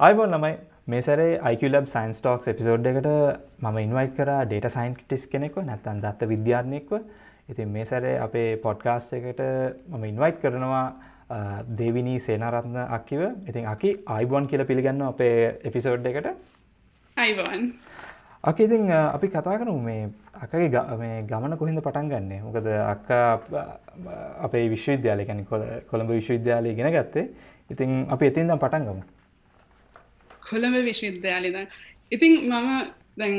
අයිබොන් ළමයි මේ සැරේ අයිකලබ් සයින්ස් ටෝක්ස් එපිසෝඩ් එකට මම ඉන්වයිට් කර ඩේට සයින්ටිස් කෙනෙක්ව නැත්තන් දත්ත විද්‍යාත්නෙක්ව ඉතින් මේ සැරේ අපේ පොඩ්කාස්ට එකට මම ඉන්වයිට් කරනවා දෙවිනී සේනාරත්න අකිව ඉතින් අකි අයිබොන් කියල පිළිගන්න අපේ එපිසෝඩ් එකට. අයිබෝන්. අක ඉතින් අපි කතා කරනු මේ අකගේ මේ ගමන කොහිද පටන් ගන්නේ? මොකද අක්ක අපේ විශ්වවිද්‍යාලය කොළ කොළඹ විශ්වවිද්‍යාලය ගෙන ගත්තේ. ඉතින් අපි එතින්දම් පටන් ගමු කොළඹ විශ්වවිද්‍යාලිද ඉතින් මම දැන්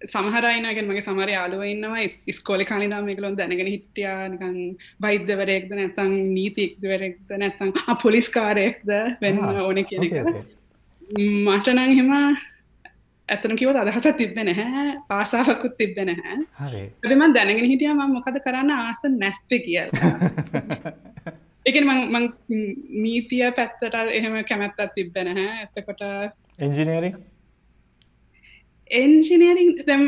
සමහරයිනගෙන් මගේ සමර යාලුව ඉන්නවා. ස්කෝල කානිදා මේකලොන් දැනගෙන හිටියා. නිකන් බෛද්‍යවරයෙක්ද නැතං නීතික්දවරෙක්ද නැත්තං පොලිස්කාරයෙක්ද වෙන්න ඕන කියන මටනං හෙම ඇතන කිව අදහස තිබෙන නැහැ. ආසාාවකුත් තිබෙන හැ එම දැනගෙන හිටිය ම මොකද කරන්න ආස නැත්ත කියල එක මං නීතිය පැත්තට එහෙම කැමැත්තත් තිබෙන හැ ඇතකොට එන්ජිනේරි එන්ජිනීරිං තැම්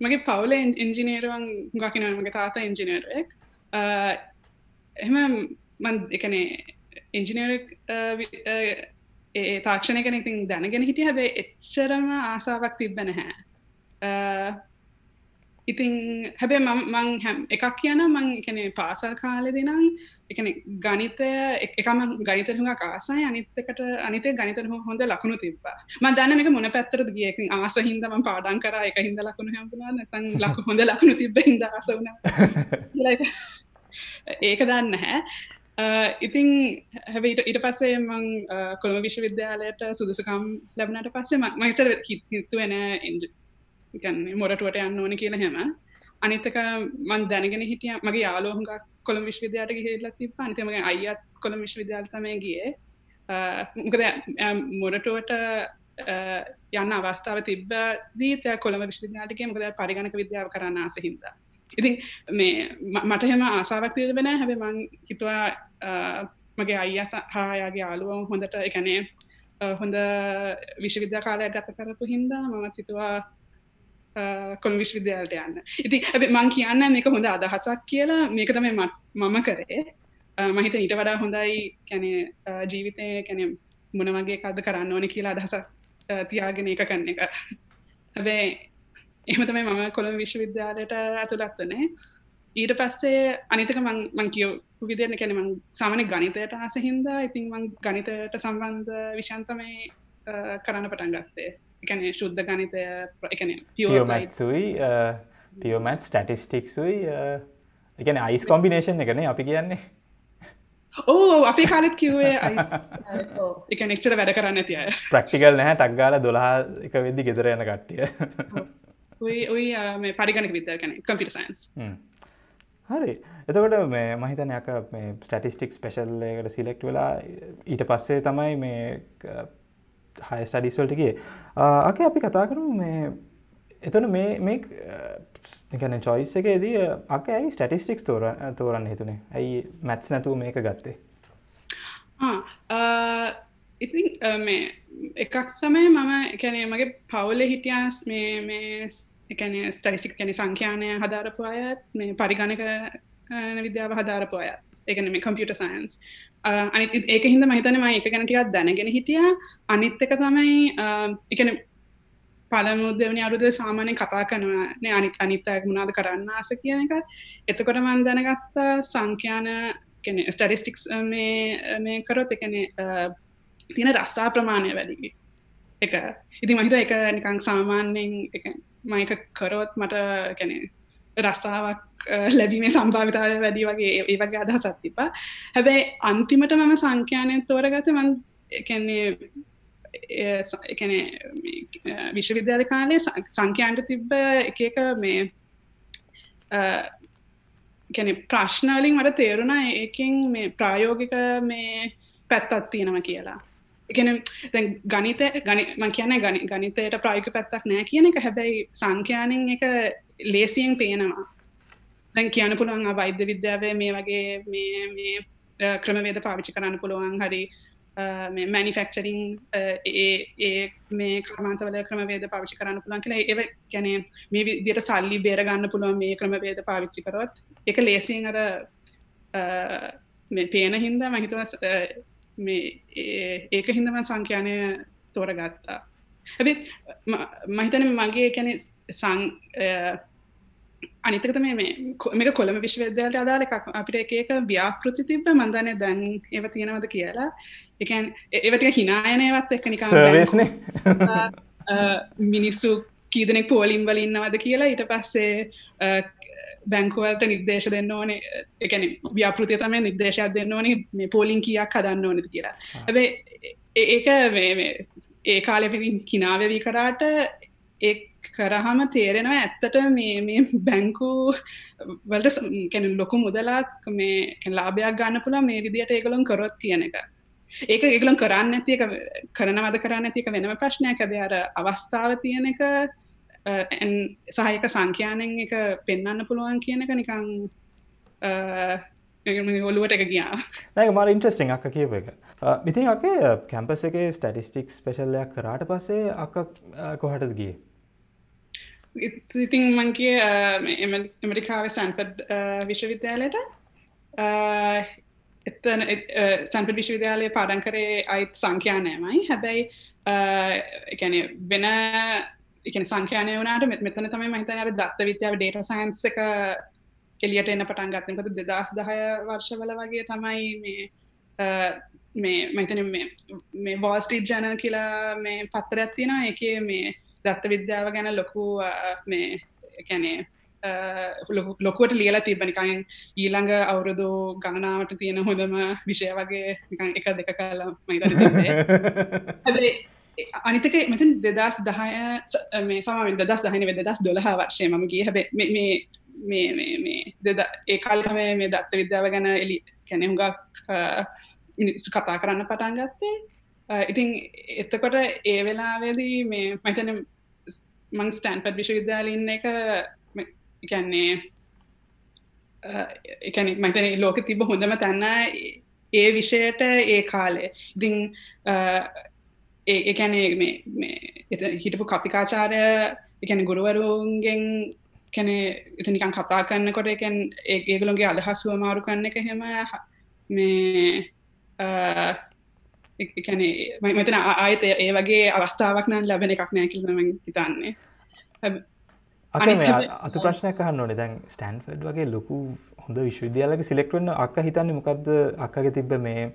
මගේ පවුල එන්ජිනේරුවන් ගකින මගේ තාත එන්ජිනේරුවෙක් එහෙම මන් එකනේ එන්ජිනේරක් ඒ තාක්ෂණය කෙන ඉතින් දැනගෙන හිටිය. හැබේ එච්චරම ආසාාවක් තිබ්බෙන හැ ඉතින් හැබේ මං හැම් එකක් කියන මං එකන පාසල් කාලෙ දෙනම් එකන ගනිතය එකම ගනිතරුහ කාසයි අනිත්තකට අනිත ගනිතර හොඳ ලකුණු තිබා ම දන්න එක මොන පැත්තර ගියක ආස හින්දම පාඩන් කර. එක හිද ලකුණු හැම්පුනා නැතන් ලක හොඳ ලකුණු තිබ හිද ආසවන ඒක දන්න හැ ඉතින් හැබට ඊට පස්සේ මං කොළම විශ්වවිද්‍යාලයට සුදුසකම් ලැබනට පස්සේ මචර හිත්තුවෙන ගන්න මොරටුවට යන්න ඕන කියලා හෙම. අනිතක මන් දැනගෙන හිටිය මගේ යාලෝහඟක් කොළම් විශ්විද්‍යාට ගහිල්ල තිබ අනිතමගේ අයිත් කොළම් විශ්විද්‍යාල්තමය ගිය. මොකද මොරටුවට යන්න අවස්ථාව තිබ දීතය කොළම විශ්විද්‍යාටිකය මොකද පරිගණක විද්‍යාව කරන්න ආස හිද ඉතින් මේ මට හෙම ආසාාවක් තියබෙන හැබ මං හිතුවා මගේ අයිය හායාගේ යාලුව හොඳට එකනේ හොඳ විශ්වවිද්‍යා කාලයක් ගත කරපු හින්දා මම හිතුවා කොළ විශ්විද්‍යාලට යන්න. ඉති ඇ මං කියන්න මේක හොඳ අදහසක් කියලා. මේක තමයි මම කරේ. මහිත ඊට වඩා හොඳයි. කැනෙ ජීවිතය කැනෙ මොනවගේ කද කරන්න ඕන කියලා අදහසක් තියාගෙන එක කන්න එක. හැබැ එහම තමයි මම කොළඹ විශ්වවිද්‍යාලයට ඇතුළත්වනේ ඊට පස්සේ අනිතක මං කියව විදිරන කැන මං සාමන ගනිතයට ආස හින්දා ඉතින් මං ගනිතයට සම්බන්ධ විශන්තමයි කරන්න පටන් ගත්තේ. එකන ශුද්ධ ගනිතය එකන පියෝමැත්සුයි පියෝමැත් ස්ටටිස්ටික්සුයි එකන අයිස් කොම්බිනේෂන් එකන අපි කියන්නේ. ඕ අපි කාලෙත් කිව්වේ එක නෙක්චර වැඩ කරන්න තිය ප්‍රක්ටිකල් නැහැ ටක්ගාල දොලා එක වෙද්දි ගෙදර යන කට්ටිය. ඔයි මේ පරිගණක විද්‍යා කැන කම්පිට සයින්ස් හරි. එතකොට මේ මහිතනයක මේ ස්ටටිස්ටික් ස්පෙශල්ලකට සිලෙක්ට් වෙලා ඊට පස්සේ තමයි මේ හය ස්ටඩිස්වලටගේ අක අපි කතා කරු මේ එතන මේ මේ ගැන චොයිස් එකේදී අක ඇයි ස්ටටිස්ටික්ස් තෝර තෝරන්න හිතුනේ? ඇයි මැත්ස් නැතුව මේක ගත්තේ? ඉතින් මේ එකක් තමයි මම එකැනේ මගේ පවුල හිටියස් මේ මේ එකන ස්ටයිසික් කැන සංඛ්‍යානය හදාරපු අයත් මේ පරිගණක විද්‍යාව හදාරපු අයත්. එකන මේ කම්පියුට සයින්ස් අනි ඒක හිද මහිතනම එක ගැන ටිකක් දැනගෙන හිටිය. අනිත් එක තමයි එකන පළමුදවනි අරුද සාමානය කතා කනවන අනි අනිත්තයක් මුණද කරන්න ආස කියන එක. එතකොට මන් දැනගත්තා සංඛ්‍යාන ස්ටරිස්ටික්ස් මේ කරොත් එකන තියෙන රස්සා ප්‍රමාණය වැඩි. එක ඉති මහිත එක නිකං සාමාන්‍යෙන් මයික කරොත් මට කැනෙ රස්සාාවක් ලැබීමේ සම්භාවිතාව වැඩි වගේ ඒ වගේ අදහසත් තිපා හැබැයි අන්තිමට මම සංඛ්‍යානය තෝරගත මන් කැන්නේ එකන විශ්වවිද්‍යාල කාලේ සංඛ්‍යන්ට තිබ්බ එක එක මේ කැන ප්‍රශ්නවලින් මට තේරුණා ඒකින් මේ ප්‍රායෝගික මේ පැත්තත් තියෙනම කියලා. එකන ගනිත ගනි මං කියන ගනි ගනිතයට ප්‍රායක පැත්තක් නෑ කියන එක. හැබැයි සංඛ්‍යානෙන් එක ලේසියෙන් පේනවා. දැන් කියන්න පුළුවන් වෛද්‍ය විද්‍යාවේ මේ වගේ මේ මේ ක්‍රමවේද පාවිච්චි කරන්න පුළුවන් හරි මේ මැනිෆෙක්චරිං ඒ මේ කර්මාන්තවල ක්‍රමවේද පාවිච්චි කරන්න පුළුවන් කියලා ඒව ගැන මේ විදියට සල්ලි බේරගන්න පුළුවන් මේ ක්‍රමවේද පාවිච්චි කරොත් එක ලේසියෙන් අර මේ පේන හින්දා මහිතව මේ ඒක හින්දම සංඛ්‍යානය තෝරගත්තා. හැබි මහිතන මගේ කැන සං අනිතකත මේ මේක කොළම විශ්වවිද්‍යාලට අදාල එකක්. අපිට එකක ව්‍යාපෘති තිබ්බ. මන්දනය දැන් ඒව තියෙනවද කියලා. එකන් ඒවතික හිනායනයවත් එක්ක නිකම් මිනිස්සු කීදනෙක් පෝලිම් වලින්නවද කියලා. ඊට පස්සේ බැංකුවලට නිර්දේශ දෙන්න ඕනේ. එකන ව්‍යාපෘතිය තමයි නිර්දේශයක් දෙන්න ඕනේ. මේ පෝලිං කියක් හදන්න ඕනද කියලා. හැබේ ඒක ඒ කාලෙපින් කිනාවවී කරාට ඒ කරහම තේරෙනවා ඇත්තට මේ මේ බැංකු වලට කැන ලොකු මුදලාක් මේ ලාභයක් ගන්න පුලා මේ විදියට ඒගලොන් කරොත් කියන එක. ඒක ඒගලොන් කරන්න ඇතික කරනවද කරන්න ඇතික වෙනම ප්‍රශ්නයක්. ඇද අර අවස්ථාව තියෙන එක සහයක සංඛ්‍යානෙන් එක පෙන්න්න පුළුවන් කියන එක නිකං ඔලුවට එක ගියා. නැක මර ඉන්ට්‍රස්ටිං අක්ක කියප එක. ඉතින් අකේ කැම්පස එක ස්ටටිස්ටික් ස්පෙශල්ලයක් කරාට පස්සේ අක්ක කොහටත් ගිය? ඉතින් මංකිය ඇමරිකාව සැන්පඩ් විශ්වවිද්‍යාලයට. එතන සැන්ප විශ්වවිද්‍යාලය පාඩන් කරේ අයිත් සංඛ්‍යානයමයි. හැබැයි එකැන වෙන එකන සංඛ්‍යානය වනාට මෙතන තමයි මහිතන අර දත්ත විද්‍යාව ඩේට සයින්ස් එක එලියට එන්න පටන් ගත්තනකොට දෙදස් දහය වර්ෂවල වගේ තමයි මේ මේ මහිතන මේ බෝස්ටිට් ජන කියලා මේ පත්තර ඇත්තින එක මේ දත්ත විද්‍යාව ගැන ලොකු මේ කැනේ ලොකුවට ලියලා තිබනිකයින් ඊළඟ අවුරුදු ගණනාවට තියෙන හොඳම විෂය වගේ එක දෙක කලා මහිත අනිතක මෙතින් දෙදස් දහය මේ සමෙන් දස් දහන වෙදස් දොළහ වර්ෂය මම ගිය. හැබ මේ දෙද ඒ කාල්කම මේ දත්ත විද්‍යාව ගැන එලි කැනෙහුගක් කතා කරන්න පටන් ගත්තේ. ඉතින් එතකොට ඒ වෙලාවේදී මේ මතන මං ස්ටන්පඩ් විශ්වවිද්‍යාලඉන්න එක එකන්නේ එකන මතන ලෝක තිබ හොඳම තන්න ඒ විෂයට ඒ කාලේ ඉතිං ඒකැනේ හිටපු කතිකාචාරය එකැන ගුරුවරුන්ගෙන් කැන එතනිකන් කතා කරන්නකොට එකැන් ඒගලොන්ගේ අදහස්ුව මාරු කන්න එක හෙම මේ එකැනේ මෙතන ආයත ඒ වගේ අවස්ථාවක් නම් ලැබෙන එකක් නෑ කිලම හිතන්නේ. අත ප්‍රශ්නයක් අහන්න ඕනේ. දැන් ස්ටන්ෆඩ් වගේ ලොකු හොඳ විශ්වවිද්‍යාලක සිලෙක්ට වන්න අක්ක හිතන්නේ මොකක්ද අක්කගේ තිබ්බ මේ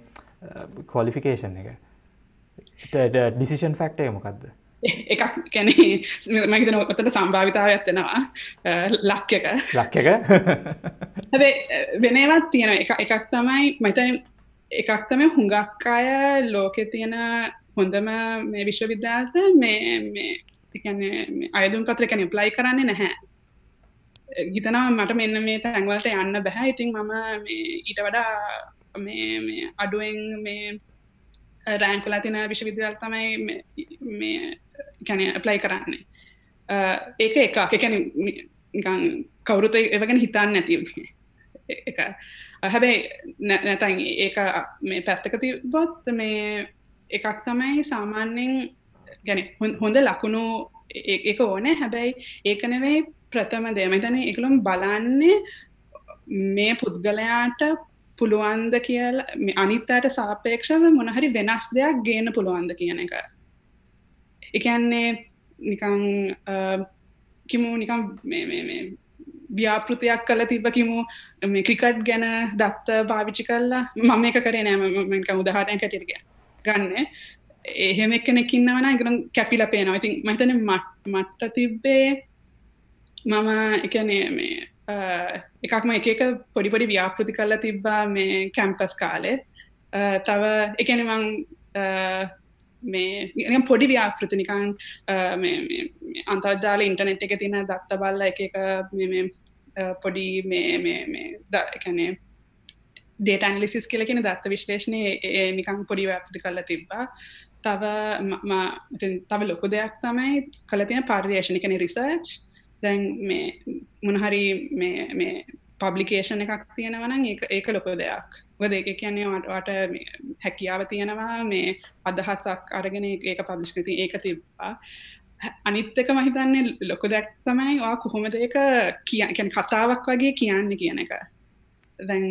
කොලිෆිකේෂන් එක. ඩිසිෂන් ෆක්ටය මොකක්ද එකක් කැන මහිතන ඔතට සම්භාවිතාව ඇත්තෙනවා ලක්්‍යක ලක්්‍යක හැබේ වෙනවත් තියෙන එක? එකක් තමයි මතන එකක් තම හුඟක් අය ලෝකෙ තියෙන හොඳම මේ විශ්වවිද්‍යාලත මේ අයදුම් පත්‍ර කැන ප්ලයි කරන්නේ නැහැ. ගිතනවා මට මෙන්න මේ තැන්වලට යන්න බැහැ ඉතින් මම ඊට වඩා අඩුවෙන් මේ රෑන්කුලා තින විශ්වවිද්‍යාල තමයි කැන ප්ලයි කරන්නේ. ඒක එක එකැන කවුරුත එවගෙන හිතන්න නැති එක හැබැයි නැතැන් ඒක මේ පැත්තක තිබොත් මේ එකක් තමයි සාමාන්‍යෙන් ගැන හොඳ ලකුණු එක ඕනෑ. හැබැයි ඒකනවෙයි ප්‍රථම දේමතන එකළුම් බලන්නේ මේ පුද්ගලයාට පුළුවන්ද කියල අනිත්තයට සාපේක්ෂව මොනහරි වෙනස් දෙයක් ගේන පුළුවන්ද කියන එක. එකන්නේ නිකං කිමු නිකම් ව්‍යාපෘතියක් කල තිබ කිමු මේ ක්‍රිකට් ගැන දත්ත භාවිචි කල්ලා මම එක කරේ නෑම උදහටය කටිරග ගන්න. එහෙම කෙනෙකින්නවන එකනම් කැපිල පේනවා. ඉතින් මතන මට්ට තිබ්බේ මම එකනේ මේ එකක්ම එක එක පොඩිපොඩි ව්‍යාපෘති කල්ල තිබ්බා මේ කැම්පස් කාලෙ. තව එකනමං මේ පොඩි ව්‍යාපෘති නිකං අන්තර්ජාල ඉන්ටනෙට් එක තින දත්ත බල්ල එක එක පොඩි එකනේ ඩේට ඇන්ලිසිස් කියලකෙන දත්ත විශ්ලේෂණය නිකං පොඩි ව්‍යාපෘති කල්ල තිබ්බා. තව තව ලොකු දෙයක් තමයි කල තියෙන පර්යේෂණ. කන රිසර්ච් දැන් මේ මොනහරි මේ පබ්ලිකේෂන් එකක් තියෙනවන ඒක ලොකු දෙයක්. වද ඒක කියන්නේ වටට හැකියාව තියෙනවා. මේ අදහත්සක් අරගෙන ඒක පබ්ලිෂ්කති ඒක තිබ්බා. අනිත්තක මහිතන්නේ ලොකු දැක් තමයි වා කොහොමද ඒක කිය කතාවක් වගේ කියන්න කියන එක. දැන්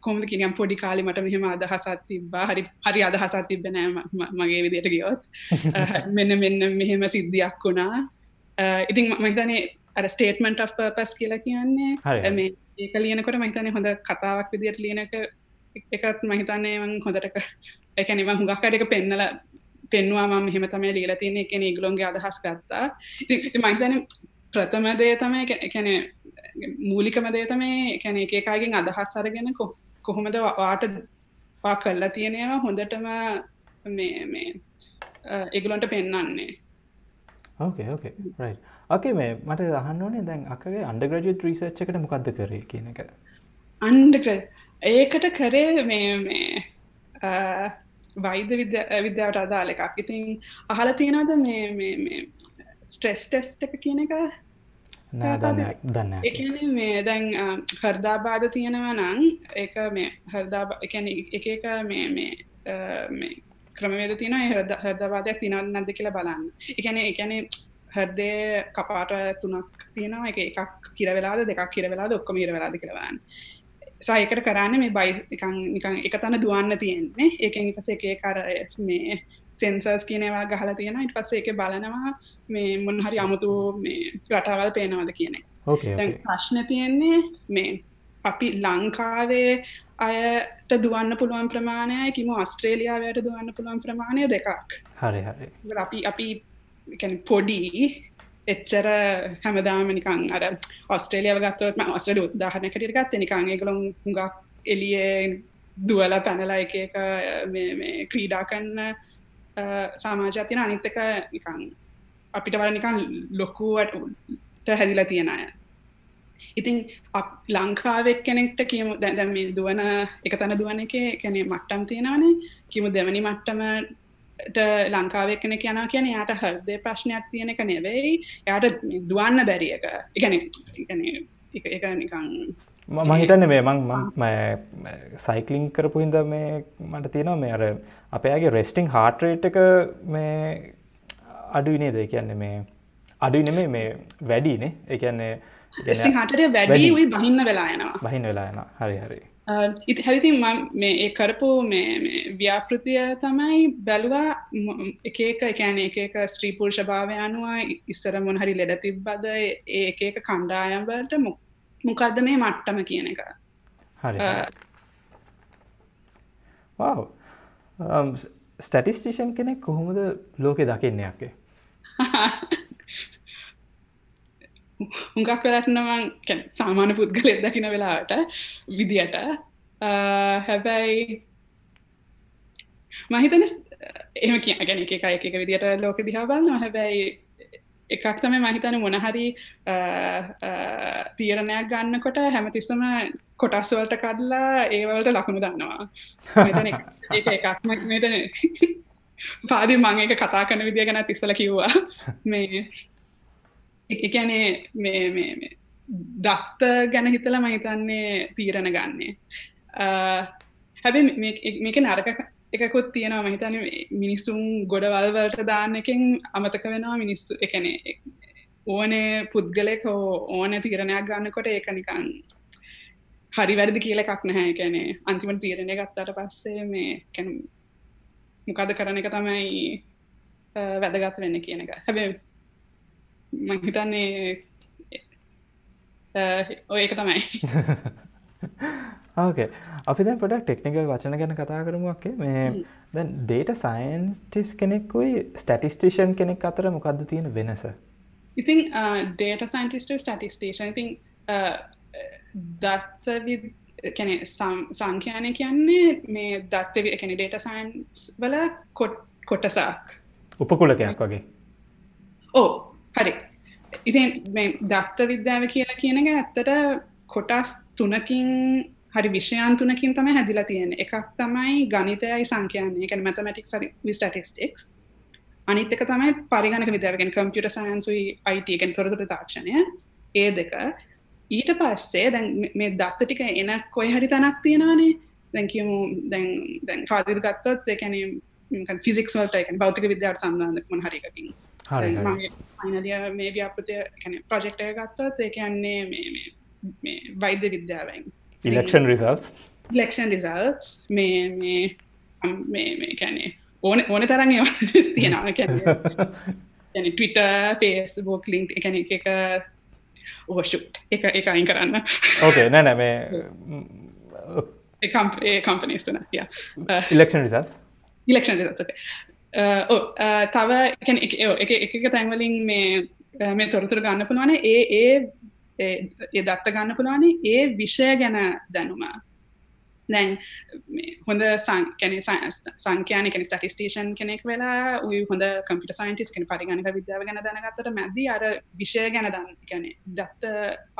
කොමද කියනම් පොඩි කාලි මට මෙහෙම අදහසත් තිබ්බා. හරි හරි අදහසත් තිබෙනෑ මගේ විදියට ගියොත්. මෙන්න මෙන්න මෙහෙම සිද්ධියක් වුණා. ඉතින් මහිතනේ අර ස්ටේටමන්ට් of පර්පස් කියලා කියන්නේ මේ ඒක ලියනකොට මහිතනේ හොඳ කතාවක් විදියට ලියනක එකත් මහිතන්නේ හොඳට එකනම හුඟක්කර එක පෙන්නල පෙන්වාම මෙහෙම තමයි ලියලා තියෙන එක ඒගලොන්ගේ අදහස් ගත්තා. මහිතන ප්‍රථම දේ තමයි කැන මූලිකම දේ තමයි කැන එකකාගෙන් අදහස් අරගෙන කොහොමද වාට පා කල්ලා තියෙනවා හොඳටම මේ මේ ඒගලොන්ට පෙන්නන්නේ ඕකේ ඕකේ මේ මට අහන්න ඕනේ දැන් අකගේ අන්ඩග්‍රජුවට් රීසර්ච් එකට මොකක්ද කරේ කියන එක? අන්ඩක ඒකට කරේ මේ මේ වෛද්‍ය විද්‍යාවට අදාල එකක්. ඉතින් අහල තියෙනද මේ ස්ට්‍රෙස් ටෙස්ට එක කියන එක දන්න එකන මේ දැන් හර්දාබාධ තියෙනවා නං එක මේ හර්දා එක එක මේ මේ ක්‍රමවේද තියන හර්දවාදයක් තිනත් නැද කියලා බලන්න. එකන එකන හර්දය කපාට තුනක් තියෙනවා. එක එකක් කිරවෙලාද දෙකක් කිරවෙලාද ඔක්කොම ඉරවෙලාද කියලවන්න සයකට කරන්න මේ බයි නිකන් එක තන දුවන්න තියෙන්නේ. ඒකෙන් පස එක කර මේ සෙන්සර්ස් කියනවා ගහලා තියෙන ඉට පස්සේ එක බලනවා මේ මොන්හරි අමුතු මේ රටාවල් පේනවාද කියන ප්‍රශ්න තියෙන්නේ මේ අපි ලංකාවේ අයට දුවන්න පුළුවන් ප්‍රමාණය කිම ස්ට්‍රේලියාවයට දුවන්න පුළුවන් ප්‍රමාණය දෙකක්. හරි හරි. අපි අපි පොඩි එච්චර හැමදාම නිකං අර ඔස්ට්‍රේලියාව ගත්තවත් ඔස්ට්‍රේලිය උදාහරණ කටියට ගත්ත නිකං ඒගොල්ලොන් හුඟක් එළියේ දුවල පැනලා එක ක්‍රීඩා කරන්න සමාජය තියෙන අනිත් එක නිකං අපිට වල නිකං ලොකුවට හැදිලා තියෙන අය. ඉතින් ලංකාවෙක් කෙනෙක්ට කියමු දැම් මේ දුවන එක තැන දුවන එක කැනෙ මට්ටම් තියෙනවනේ. කිමු දෙවනි මට්ටම ලංකාව කෙන කියනා කියන යාට හර්දය ප්‍රශ්නයක් තියෙන එක නෙවෙයි. යාට දුවන්න බැරි එක. එකන එක නිකං මහිතන්න මේ මං සයිකලිං කරපු හිද මේ මට තියෙනවා මේ අර අපයාගේ රෙස්ටිං හාටරේට් එක මේ අඩුවිනේ ද කියන්නේ මේ අඩුයි නෙමේ මේ වැඩීනේ එකන්නේ හටරය වැඩි බහින්න වෙලා යනවා. බහින්න වෙලා යන හරි හරි. ඉති හැරිතින් මේ ඒ කරපු මේ ව්‍යාපෘතිය තමයි බැලුවා. එකක එකෑන එක ස්ත්‍රීපුර්ෂ භාවය අනුව ඉස්සර මොන හරි ලෙඩ තිබ්බද? ඒ එක කණ්ඩායම්වලට මොකක්ද මේ මට්ටම කියන එක? හරි ස්ටටිස්ටිෂන් කෙනෙක් කොහොමද ලෝකෙ දකින්නයක්කේ හුඟක් වෙලටනවන් සාමාන පුද්ගලෙත් දකින වෙලාට විදියට. හැබැයි මහිතන එම කිය ගැන එක එක විදිට ලෝක දිහාබන්න හැබැයි එකක් තම මහිතන මොනහරි තීරණයක් ගන්නකොට හැමතිස්සම කොටස්වලට කඩලා ඒවලට ලකුණු දන්නවා ඒ එකක් මෙතන පාදි මං එක කතා කන විදිිය ගැන තිස්සල කිව්වා. මේ එකනේ මේ දත්ත ගැන හිතල මහිතන්නේ තීරණ ගන්නේ. හැබැ මේක නරක එකකුත් තියෙනවා. මහිතන මිනිස්සුන් ගොඩවල්වලට දාන්න එකින් අමතක වෙනවා මිනිස්සු. එකනේ ඕනේ පුද්ගලෙක ඕන තීරණයක් ගන්නකොට ඒක නිකං හරි වැරදි කියල එකක් නැහැ. කැනේ අන්තිමට තීරණය ගත්තට පස්සේ මේ කැන මොකද කරන එක තමයි වැදගත් වෙන්න කියන එක. හැබැ මහිතන්නේ ඔය එක තමයි. ඕකේ අපි දැන් පොඩක් ටෙක්නිකල් වචන ගැන කතා කරමුක්කේ මේ දැන් ඩේට සයින්ස්ටිස් කෙනෙක්කුයි ස්ටටිස්ටේෂන් කෙනෙක් අතර මොකක්ද තියෙන වෙනස? ඉතින් ඩේට සයින්ටිස්ට ස්ටටිස්ටේෂන් ඉතින් දත්ත කැන සංඛ්‍යානය කියන්නේ මේ දත්ත කැන ඩේට සයින්ස් වල කොට් කොටසක්. උපකුලකයක් වගේ. ඕ හරි. ඉතින් දත්ත විද්‍යාව කියලා කියනක ඇත්තට කොටස් තුනකින් හරි විෂයන් තුනකින් තම හැදිලා තියෙන එකක් තමයි ගනිතයයි සංඛ්‍යානය එක මැතමටික් ස්ටටිස්ටික්ස් අනිත්තක තමයි පරිගණක විද්‍යාවගෙන් කම්පියට සයන්සුයි අයිටගෙන් තොරතුර තාක්ෂණය. ඒ දෙක ඊට පස්සේ දැන් මේ දත්ත ටික එන කොයි හරි තැනක් තියෙනවානේ. දැකිමු දැන් දැන් පාදිර ගත්තොත් එකැන ෆිසික්ස් වලට එක බෞතික විද්‍යාවට සම්බන්ධ මන හරිකින් අයිනදිය මේ ව්‍යාපෘතිය කැන ප්‍රජෙක්්ය ගත්තත් ඒ කියන්නේ වෛද්‍ය විද්‍යාවෙන්. ඉලක්ෂන් රිසල්ස් ලෙක්ෂන් රිසල්ස් මේ මේ මේ කැනේ ඕන ඕන තරන් තියෙනවා. ටවිට පේස්බෝක් ලින්ක් එකන එක ඕෂුට් එක එක අයින් කරන්න. ඕකේ නැන මේ කම්පනස්තුන ඉලක්ෂන් රිසල්ස් ඉලක්ෂන් තව එක එක තැන්වලින් මේ මේ තොරතුර ගන්න පුළුවන. ඒ ඒ දත්ත ගන්න පුළුවන. ඒ විෂය ගැන දැනුම. දැන් හොඳ සංකැන සංකයන කෙන ස්ටටිස්ටේෂන් කෙනෙක් වෙලා උයි හොඳ කම්පිට සයින්ටිස් කෙන පරිගණක විද්‍යාව ගැන දැනගත්තට මැද අර විෂය ගැන දන්න ගැන දත්ත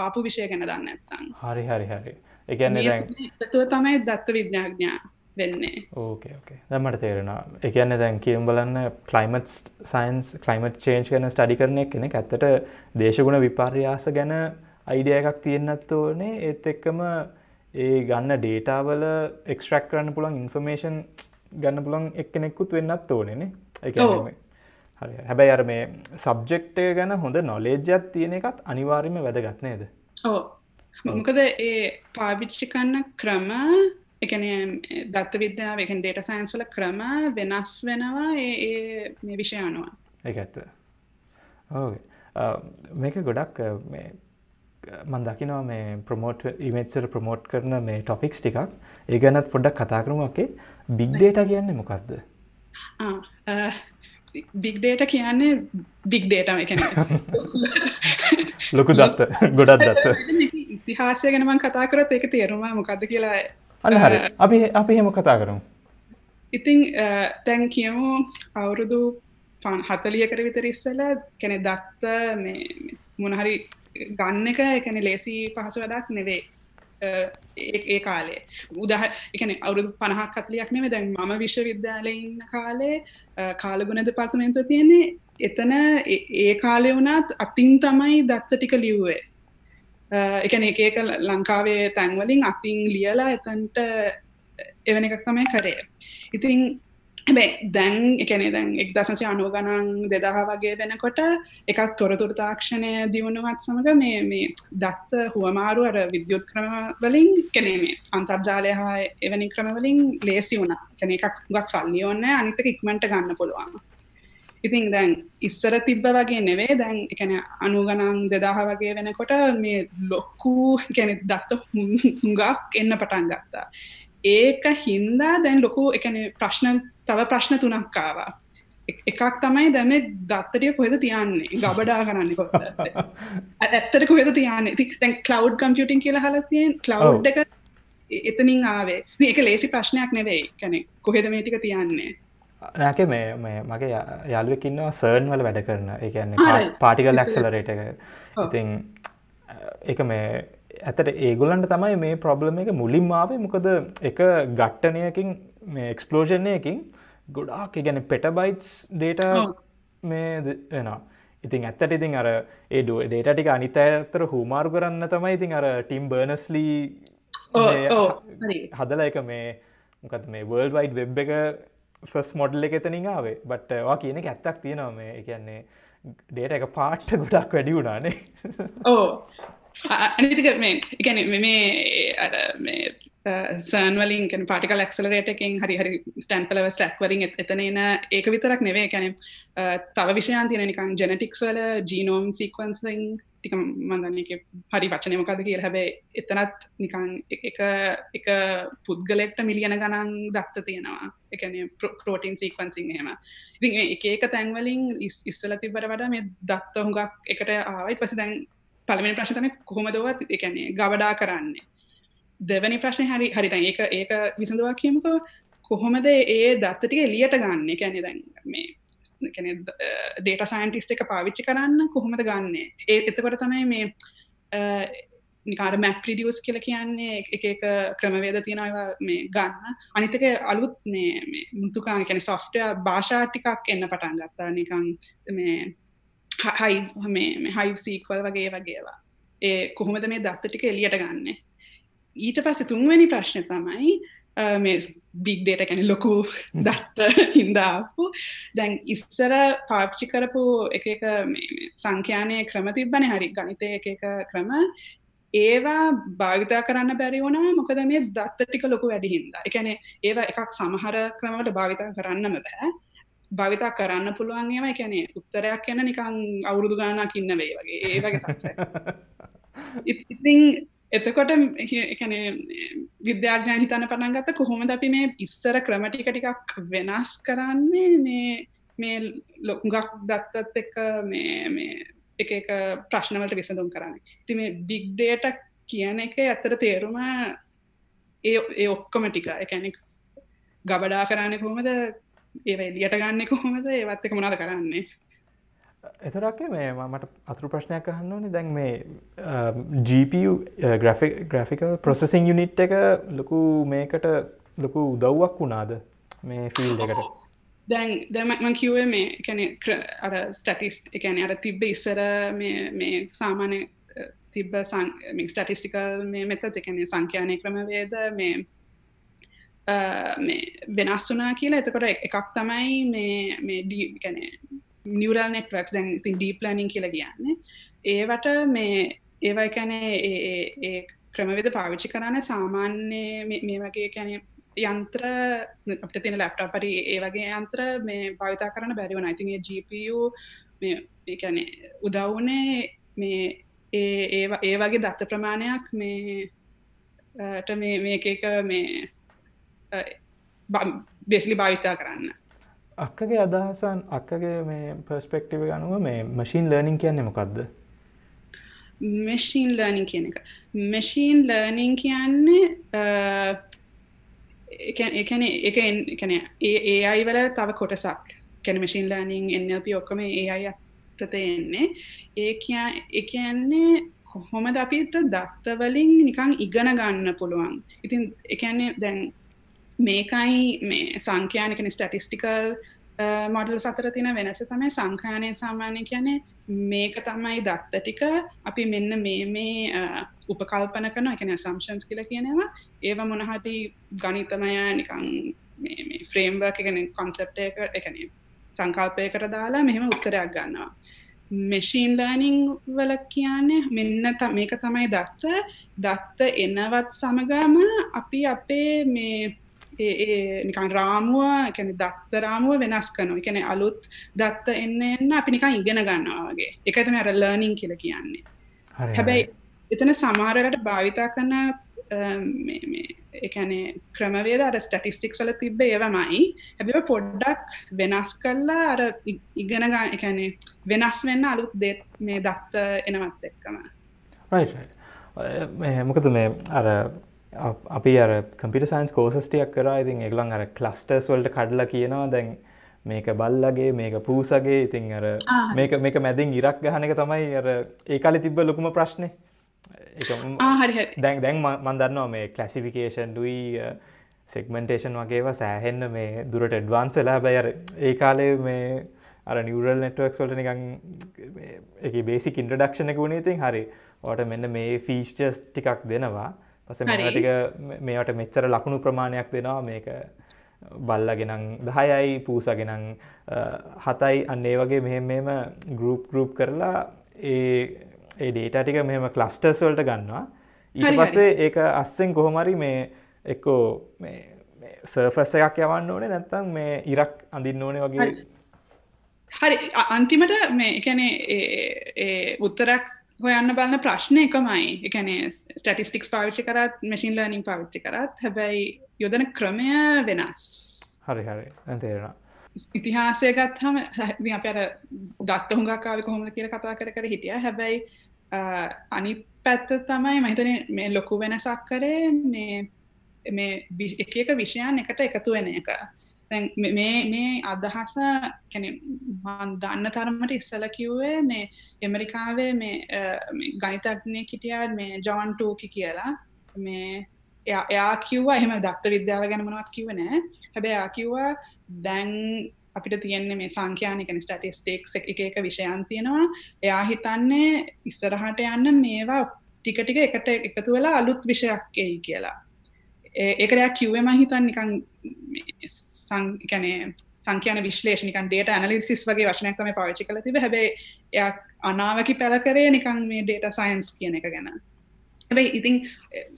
ආපු විෂය ගැන දන්න ඇත්තන් හරි හරි හරි. එකන්නේ දැතුව තමයි දත්ත විද්‍යාඥා වෙන්නේ. ඕකේ ඕකේ දැමට තේරෙනවා. එකන්න දැන් කියම් බලන්න කලයිමට් සයින්ස් කලයිමට් චේන්ච් ගැන ස්ටඩි කරන කෙනෙ ඇත්තට දේශගුණ විපාර්යාස ගැන අයිඩිය එකක් තියෙන්න්නත් ඕනේ ඒත් එක්කම ඒ ගන්න ඩේටාවල එක්ස්ට්‍රක් කරන්න පුළන් ඉන්ෆර්මේෂන් ගන්න පුළන් එක්කෙනෙක්කුත් වෙන්නත් ඕනෙන එක හරි හැබැයි අර මේ සබ්ජෙක්ටය ගැන හොඳ නොලේජ්ජත් තියෙන එකත් අනිවාර්යම වැදගත් නේද? ඕ මොකද ඒ පාවිච්චි කන්න ක්‍රම එකන දත්ත විද්‍යාව එක ඩේට සයින්ස් වල ක්‍රම වෙනස් වෙනවා ඒ මේ විෂය අනුව. එක ඇත්ත. මේක ගොඩක් මන් දකිනවා මේ ප්‍රමෝට් ඉමේත්සර ප්‍රමෝට් කරන මේ ටොපික්ස් ටිකක්. ඒ ගැනත් පොඩ්ඩක් කතා කරමක්කේ බිග් ඩේට කියන්නේ මොකක්ද බිග් ඩේට කියන්නේ බිග් ඩේටම එක ලොකු දත්ත ගොඩත් දත්ත. ඉතිහාසය ගැනමන් කතා කරත් ඒක තේරුම මොකක්ද කියලා අන්න හරි. අපි අපි හෙම කතා කරමු. ඉතිං තැන් කියමු අවුරුදු පන් හතලියකට විතර ඉස්සල කැනෙ දත්ත මේ මොනහරි ගන්න එක එකන ලේසි පහසු වැඩක් නෙවේ ඒ කාලේ. උදහ එකන අවුදු පණහක් කත්ලියක් නෙම දැන් මම විශ්වවිද්‍යාලඉන්න කාලේ කාලගුණ දෙපාර්තමේන්තුව තියෙන්නේ එතන ඒ කාලය වුණත් අතින් තමයි දත්ත ටික ලිව්වේ. එකන එක එක ලංකාවේ තැන්වලින් අතින් ලියලා එතන්ට එවන එකක් තමයි කරේ. ඉතින් හැබැ දැන් එකනේ දැන් එක් දසසය අනුව ගණන් දෙදහ වගේ වෙනකොට එකක් තොරතුර තාක්ෂණය දියුණුවත් සමඟ මේ මේ දත්ත හුවමාරු අර විද්‍යුත් ක්‍රමවලින් කෙනේ මේ අන්තර්ජාලය හා එවැනි ක්‍රමවලින් ලේසි වුණ. කෙන එකක් ගක් සල්ලි ඔන්න අනිතක ඉක්මට ගන්න පුළුවන්. ඉතින් දැන් ඉස්සර තිබ්බ වගේ නෙවේ දැන් එකන අනුගණන් දෙදාහ වගේ වෙනකොට මේ ලොක්කූ ගැන දත්ත හුඟක් එන්න පටන් ගත්තා. ඒක හින්දා දැන් ලොකු එකන ප්‍රශ්න තව ප්‍රශ්න තුනක් කාවා එකක් තමයි දැම දත්තරිය කොහෙද තියන්නේ? ගබඩා කරන්න කො ඇත්තර කොහෙද තියන්නේ? තැන් කලව් කම්පියටින් කියලා හලතියෙන් කලව් එක එතනින් ආවේ. ඒක ලේසි ප්‍රශ්නයක් නෙවෙයි. කැනෙ කොහෙද මේටික තියන්නේ? නැක මේ මේ මගේ යාලුවකින්නවා සර්න් වල වැඩ කරන. එකන්නේ පාටිකල් ලක්සලරේට එක. ඉතින් එක මේ ඇතට ඒගොලන්ට තමයි මේ ප්‍රොබ්ලම එක මුලින් ආවේ. මොකද එක ගට්ටනයකින් මේ එක්ස්පලෝෂණයකින් ගොඩාක් ගැන පෙටබයිටස් ඩේට මේ වෙනවා. ඉතින් ඇත්තට ඉතින් අර ඒ ඩේට ටික අනිත ඇත්තර හුමාරු කරන්න තමයි ඉතින් අර ටිම් බර්නස්ලී හදල එක මේ මොකද මේ වර්ල් වයිඩ් වෙබ් එක ෆස් මොඩල් එක එතනින් ආවේ. බට් වා කියන එක ඇත්තක් තියෙනවා මේ එකන්නේ ඩේට එක පාට්ට ගොඩක් වැඩි වුණානේ. ඕ අනිතික මේ එකන මේ සර්න්වලින් කැන පාටිකල් ක්සලරේටකින් හරි හරි ස්ටන් පලව ස්ටක්වරින් එතන එන ඒක විතරක් නෙවේ කැන uh, තව විෂයන් තියෙන නිකන් ජෙනටික්ස්වල ජීනෝම් සීකවන්සිං ටික මන්දන්න එක හරි වචනයමකද කියල. හැබේ එතනත් නිකන් එක එක පුද්ගලෙක්ට මිලියන ගණන් දත්ත තියෙනවා. එකන ප්‍රෝටීන් සීකවන්සිං හෙම ඉති එක ඒක තැන්වලින් ඉස්සල තිබර වඩ මේ දත්ත හුඟක් එකට ආවයි පසි දැන් පළමෙන ප්‍රශ්තම කොහොමදවත් එකනේ ගවඩා කරන්නේ. දෙවැනි ප්‍රශ්න හරි හරිත ඒක ඒක විසඳවා කියමක. කොහොමද ඒ දත්තටික එලියට ගන්න? කැනෙ දැන් මේ ඩේට සයින්ටිස්ට එක පාවිච්චි කරන්න කොහොමද ගන්න? ඒ එතකොට තමයි මේ නිකාර මැක් ප්‍රිඩියස් කියල කියන්නේ එක එක ක්‍රමවේද තියෙනවා මේ ගන්න. අනිතක අලුත් මේ මුතුකාන් කැන සොෆ්ටය භාෂාටිකක් එන්න පටන් ගත්තා. නිකං මේ හයි මේ හයිව සීක්වල් වගේ වගේවා. ඒ කොහොමද මේ දත්ත ටික එලියට ගන්නේ? ඊට පස්සේ තුන්වැනි ප්‍රශ්න තමයි මේ බිග් ඩේට කැන ලොකු දත්ත හින්දාපු දැන් ඉස්සර පාච්චි කරපු එක එක සංඛ්‍යානය ක්‍රම තිබ්බන හරි ගනිතය එක එක ක්‍රම ඒවා භාවිතා කරන්න බැරි වුණා මොකද මේ දත්ත ටික ලොකු වැඩි හින්දා. ඒ කියන්නේ ඒවා එකක් සමහර ක්‍රමවලට භාවිතා කරන්නම බෑ. භාවිතා කරන්න පුළුවන් ඒවා කියන්නේ උත්තරයක් යන නිකන් අවුරුදු ගාණක් ඉන්න වෙයි වගේ. ඒ වගේ තත්ත්වයක්. ඉතින් එතකොට එකන විද්‍යාඥයන් හිතන්න පටන් ගත්ත කොහොමද අපි මේ ඉස්සර ක්‍රමටික ටිකක් වෙනස් කරන්නේ? මේ මේ ලොකුගක් දත්තත් එක මේ එක එක ප්‍රශ්නවලට විසඳුම් කරන්න. ති මේ බිග් ඩේට කියන එක ඇත්තට තේරුම ඒ ඔක්කොම ටික. එකනෙක් ගබඩා කරන්න කොහොමද? ඒ එලියට ගන්න කොහොමද? ඒවත් එක මොනාද කරන්නේ? එතරක්ේ මේ මට අතුරු ප්‍රශ්නයක් අහන්න ඕනේ. දැන් මේ GPU ග්‍රෆිකල් ප්‍රොසෙසිං යුනිට් එක ලොකු මේකට ලොකු උදව්වක් වුණාද? මේ ෆිල් එකට. දැන් දැමක්මන් කිව්වේ මේ කැන අර ස්ටටිස්ට එකන අර තිබ්බ ඉස්සර මේ සාමාන්‍ය තිබ්බ ස්ටටිස්ටිකල් මේ මෙත එකන සංඛ්‍යානය ක්‍රමවේද මේ වෙනස් වනා කියලා. එතකොට එකක් තමයි මේ මේ ඩී කැනේ නිියරල් නෙට්වක් දැන් ඉතින් ඩීප් ලනිින් කියල කියන්න. ඒවට මේ ඒවයි කැනේ ඒ ක්‍රමවෙද පාවිච්චි කරන්න සාමාන්‍ය මේ වගේ කැන යන්ත්‍ර අපට තින ලැප්ට පරි ඒ වගේ යන්ත්‍ර මේ භාවිතා කරන්න බැරිවන ඉතින්ගේ GPU ඒැන උදව්නේ මේ ඒ ඒ වගේ දත්ත ප්‍රමාණයක් මේ මේ එක මේ බෙස්ලි භාවිතා කරන්න. අක්කගේ අදහසන් අක්කගේ මේ පර්ස්පෙක්ටිව ගනුව මේ මශීන් ලර්නිින් කියන්නේ මොකක්ද මෙශීන් ලර්නිින් කියන එක. මෙශීන් ලර්නිින් කියන්නේ එකන එක එකන ඒ අයි වල තව කොටසක්. කැන මශීන් ලර්නිින් එන්නප ඔක්කම ඒ අයි අතතයෙන්නේ ඒ එකන්නේ කොහොමද අපිට දත්තවලින් නිකං ඉගන ගන්න පුළුවන්? ඉතින් එකන්නේ දැන් මේකයි මේ සංඛ්‍යානිකන ස්ටටිස්ටිකල් මොඩල් සතර තින වෙනස තමයි සංඛානය සාමාන්‍ය කියනේ මේක තමයි දත්ත ටික. අපි මෙන්න මේ මේ උපකල්පන කන එකන සම්ෂන්ස් කියල කියනවා. ඒව මොනහටි ගනිතමය නිකං ෆ්‍රේම්වර්ක් එකන කොන්සප්ට එක එකන සංකල්පය කර දාලා මෙහෙම උත්තරයක් ගන්නවා. මෙශීන් ලර්නිං වල කියන්නේ මෙන්න මේක තමයි දත්ත. දත්ත එනවත් සමගම අපි අපේ මේ නිකන් රාමුව කැන දත්ත රාමුව වෙනස් කනො එකන අලුත් දත්ත එන්න එන්න අපි නිකන් ඉගෙන ගන්නවාගේ එකතම අර ලර්නිං කියල කියන්නේ. හැබැයි එතන සමාරලට භාවිතා කරන්න එකනේ ක්‍රමවේද අර ස්ටටිස්ටික් වල තිබ්බ ඒවමයි. හැබි පොඩ්ඩක් වෙනස් කල්ලා අර ඉගෙන ගන්න එකනේ වෙනස් වෙන්න අලුත් දෙත් මේ දත්ත එනවත් එක්කම. මොකද මේ අර අපි අර කම්පිට සයින්ස් කෝසස්ටියක් කර. ඉතින් එක්ලන් අර කලස්ටර්ස් වලට කඩලා කියනවා. දැන් මේක බල්ලගේ මේක පූසගේ. ඉතින් අර මේක මේක මැදින් ඉරක් ගහන එක තමයි අර ඒ කාලෙ තිබ්බ ලොකුම ප්‍රශ්නය දැන් දැන් මන් දන්නවා මේ කලසිෆිකේෂන් ඩුයි සෙක්මෙන්ටේෂන් වගේවා සෑහෙන්න මේ දුරට එඩ්වාන්ස් වෙලා. බැයර ඒ කාලේ මේ අර නිවරල් නෙට්වක්ස් වලට නිකං එක බේසි ඉන්ට්‍රඩක්ෂණ එක වුණේ. ඉතින් හරි. ඕට මෙන්න මේ ෆීස්චස් ටිකක් දෙනවා පස මේටික මේට මෙච්චර ලකුණු ප්‍රමාණයක් දෙනවා. මේක බල්ලගෙනං දහයයි පූසගෙනං හතයි අන්නේ වගේ මෙහෙම මෙම ගරුප් ගරුප් කරලා ඒ ඒ ඩේට ටික මෙම කලස්ටර්ස් වලට ගන්නවා. ඊට පස්සේ ඒක අස්සෙන් කොහොමරි මේ එක්කෝ සර්ෆස් එකක් යවන්න ඕනේ නැත්තම් මේ ඉරක් අඳින්න ඕනේ වගේ. හරි. අන්තිමට මේ එකනේ උත්තරක් හොයන්න බලන්න ප්‍රශ්න එකමයි. එකනේ ස්ටටිස්ටික්ස් පාවිච්චි කරත් මසින් ලර්නිින් පාවිච්චි කරත් හැබැයි යොදන ක්‍රමය වෙනස්. හරි හරි. ඇතේරෙන ඉතිහාසය ගත්හම අප අර ගත්ත හුඟක්කාව කොහොම කියල කතා කර කර හිටිය. හැබැයි අනිත් පැත්ත තමයි මහිතන මේ ලොකු වෙනසක් කරේ මේ මේ එක එක විෂයන් එකට එකතු වෙන එක මේ මේ අදහස කැන දන්න තරමට ඉස්සල කිව්වේ මේ එමරිකාවේ මේ ගනිතක්නය කිටියාත් මේ ජවන් ටෝකි කියලා. මේ එයා කිව්වා එහෙම දත්ත විද්‍යාව ගැනමනවත් කිව නෑ. හැබැ යා කිව්වා දැන් අපිට තියෙන්නේ මේ සංඛ්‍යානිකන ස්ටටිස්ටේක් එක එක විෂයන් තියෙනවා. එයා හිතන්නේ ඉස්සරහට යන්න මේවා ටික ටික එකට එකතු වෙලා අලුත් විෂයක් එයි කියලා. ඒකරයක් කිව්වම හිතන් නිකන් සංකැනේ සංකයන විශ්ලේෂනිකන් ඩේට ඇනලිසිස් වගේ වශනයක් තම පාවිච්චි කළ තිබ හැබේ එයක් අනාවකි පැල කරේ නිකන් මේ ඩේට සයින්ස් කියන එක ගැන. හැබැයි ඉතින්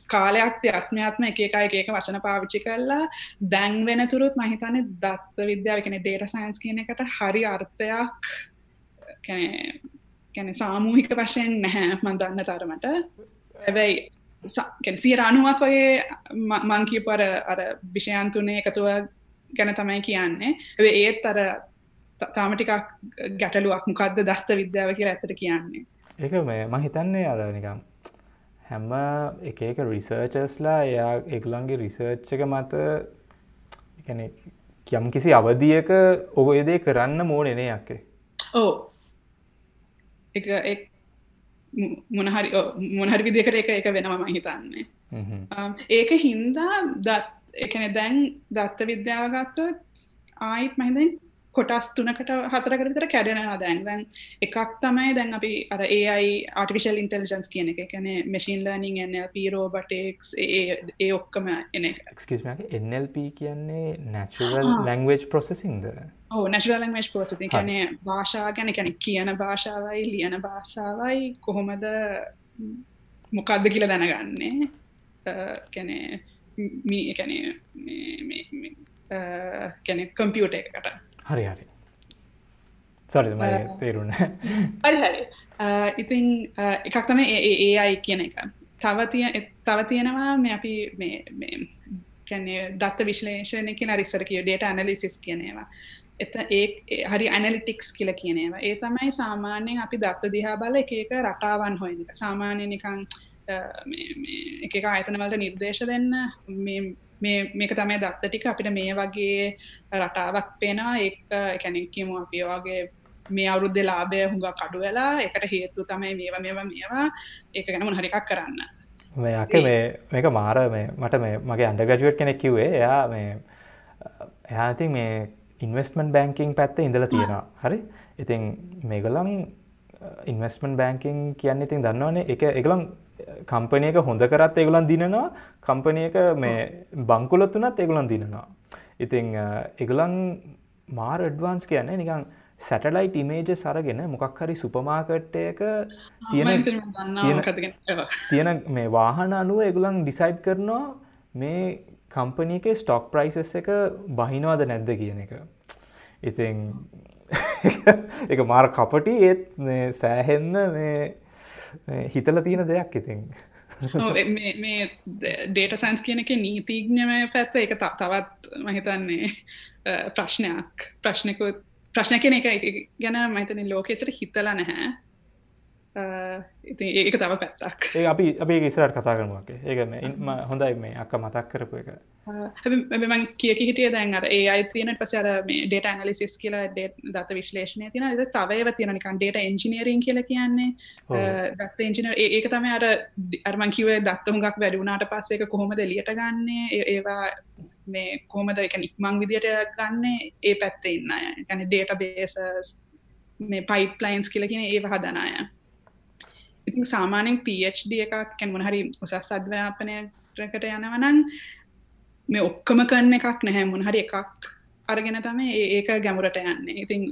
කාලයක් අත්මයාත්ම එක එකයි ඒක වචන පාවිච්චි කරලා දැන් වෙනතුරුත් මහිතන දත්ත විද්‍යාව කෙන ඩේට සයින්ස් කියන එකට හරි අර්ථයක් කැන සාමූහික වශයෙන් නැහැ. මන්දන්න තරමට. හැබැයි සිය අනුවක් ඔයේ මංකී පර අර විෂයන්තුනේ එකතුව ගැන තමයි කියන්නේ. ඒත් අර තාමටිකක් ගැටලුවක්. මොකක්ද දත්ත විද්‍යාව කියලා ඇතට කියන්නේ. ඒක මේ මහිතන්නේ අර නිකම් හැම එක එක රිසර්චස්ලා එයා එගුලන්ගේ රිසර්ච් එක මත යම් කිසි අවධියක ඔයදේ කරන්න මෝනෙනේ යක්කේ. ඕ එක මොනහරි මොනහරි විදිකට එක එක වෙනම හිතන්නේ. ඒක හින්දා දත් එකන දැන් දත්ත විද්‍යාව ගත්තොත් ආයිත් මහිතෙන් කොටස් තුනකට හතරකට විතර කැඩෙනවා දැන්. දැන් එකක් තමයි දැන් අපි අර AI ආටිෆිෂල් ඉන්ටෙලිජන්ස් කියන එක. කියන්නේ මැෂින් ලර්නින් NLP robotics ඒ ඔක්කොම එන එක. Excuse me NLP කියන්නේ natural language processing ද? ඔව් natural language processing. කියන්නේ භාෂා ගැන කියන්නේ කියන භාෂාවයි ලියන භාෂාවයි කොහොමද මොකක්ද කියලා දැනගන්නේ? කියන්නේ මී කියන්නේ කැනෙ කම්පියුට එකකට හරි හරි. සරි තේරුණ හරි හරි. ඉතින් එකක් තම ඒ අයි කියන එක. තවතිය තව තියෙනවා මේ අපි මේ කැන්නේ දත්ත විශ්ලේෂණය කියන රිස්සර කිය ඩේට ඇනලිසිස් කියනේවා එත ඒ හරි ඇනලිටික්ස් කියල කියනේවා ඒ තමයි සාමාන්‍යයෙන් අපි දත්ත දිහා බල එක එක රටාවන් හොයනික සාමාන්‍ය නිකං එක ආයතනවලට නිර්දේශ දෙන්න මේක තමයි දත්ත ටික අපිට මේ වගේ රටාවක් පේනවා. ඒ කැනෙක් කියමු අපි වගේ මේ අවුරුද්ධ ලාභය හුඟ කඩු වෙලා එකට හේතු තමයි මේවා මේවා මේවා. ඒක ගැනම හරිකක් කරන්න. මේක මේ මේක මාර මේ මට මේ මගේ අන්ඩගජුවට් කෙනෙක් කිවේ එයා මේ එයා ඉතින් මේ ඉන්වස්මන්් බැංකින් පැත්ත ඉඳලා තියෙනවා. හරි? ඉතින් මේගලම් ඉන්වස්මන් බැංකින් කියන්න ඉතින් දන්නවනේ. එක එකලම් කම්පනයක හොඳ කරත් ඒගුලන් දිනනවා කම්පනයක මේ බංකුලොත් වනත් ඒගුලන් දිනනවා. ඉතිං එගුලන් මාර් ඩ්වාන්ස් කියන්නේ නිකං සැටලයිට් ඉමේජ සරගෙන මොකක් හරි සුපමාකට්ටයක තියෙන තියෙන මේ වාහන අනුව එගුලන් ඩිසයිඩ් කරනවා මේ කම්පනීක ස්ටොක් ප්‍රයිසස් එක බහිනවාද නැද්ද කියන එක. ඉතිං එක මාර කපටි ඒත් සෑහෙන්න මේ හිතල තියෙන දෙයක් ඉතින්. මේ ඩේට සයින්ස් කියන එක නීතිීඥම පැත්ත එක තවත් මහිතන්නේ ප්‍රශ්නයක්. ප්‍රශ්නකුත් ප්‍රශ්න කෙන එක ගැන මහිතන ලෝකෙචට හිතලා නැහැ. ඉති ඒක තව පැත්තක්. ඒ අපි අපි ඉස්රට කතා කරනුවගේ ඒකන ඉම හොඳයි මේ අක්ක මතක් කරපු එක. මං කිය හිටිය දැන් අර ඒ අයි තියන පසර මේ ඩේට ඇනලිසිස් කියලා දත විශ්ලේෂණය තින ද තවව තියෙන නිකන් ඩේට එන්ජිනීරින් කියල කියන්නේ. දත්ත එන්ජින ඒක තම අර අර්මන් කිවේ දත්ත හුඟක් වැඩුණාට පස්සේක කොහොමද එලියට ගන්නේ? ඒවා මේ කොහමද එක ඉක්මං විදියට ගන්න? ඒ පැත්ත ඉන්න ගැන ඩේට බේසස් මේ පයිප්ලයින්ස් කියලකින ඒ හදනාය ඉතින් සාමානෙන් PhD එකක් කැන් මොනහරි උසස් අධ්‍යාපනයකට යනවනන් මේ ඔක්කම කන්න එකක් නැහැ. මොනහරි එකක් අරගෙන තම ඒක ගැමුරට යන්නේ. ඉතින්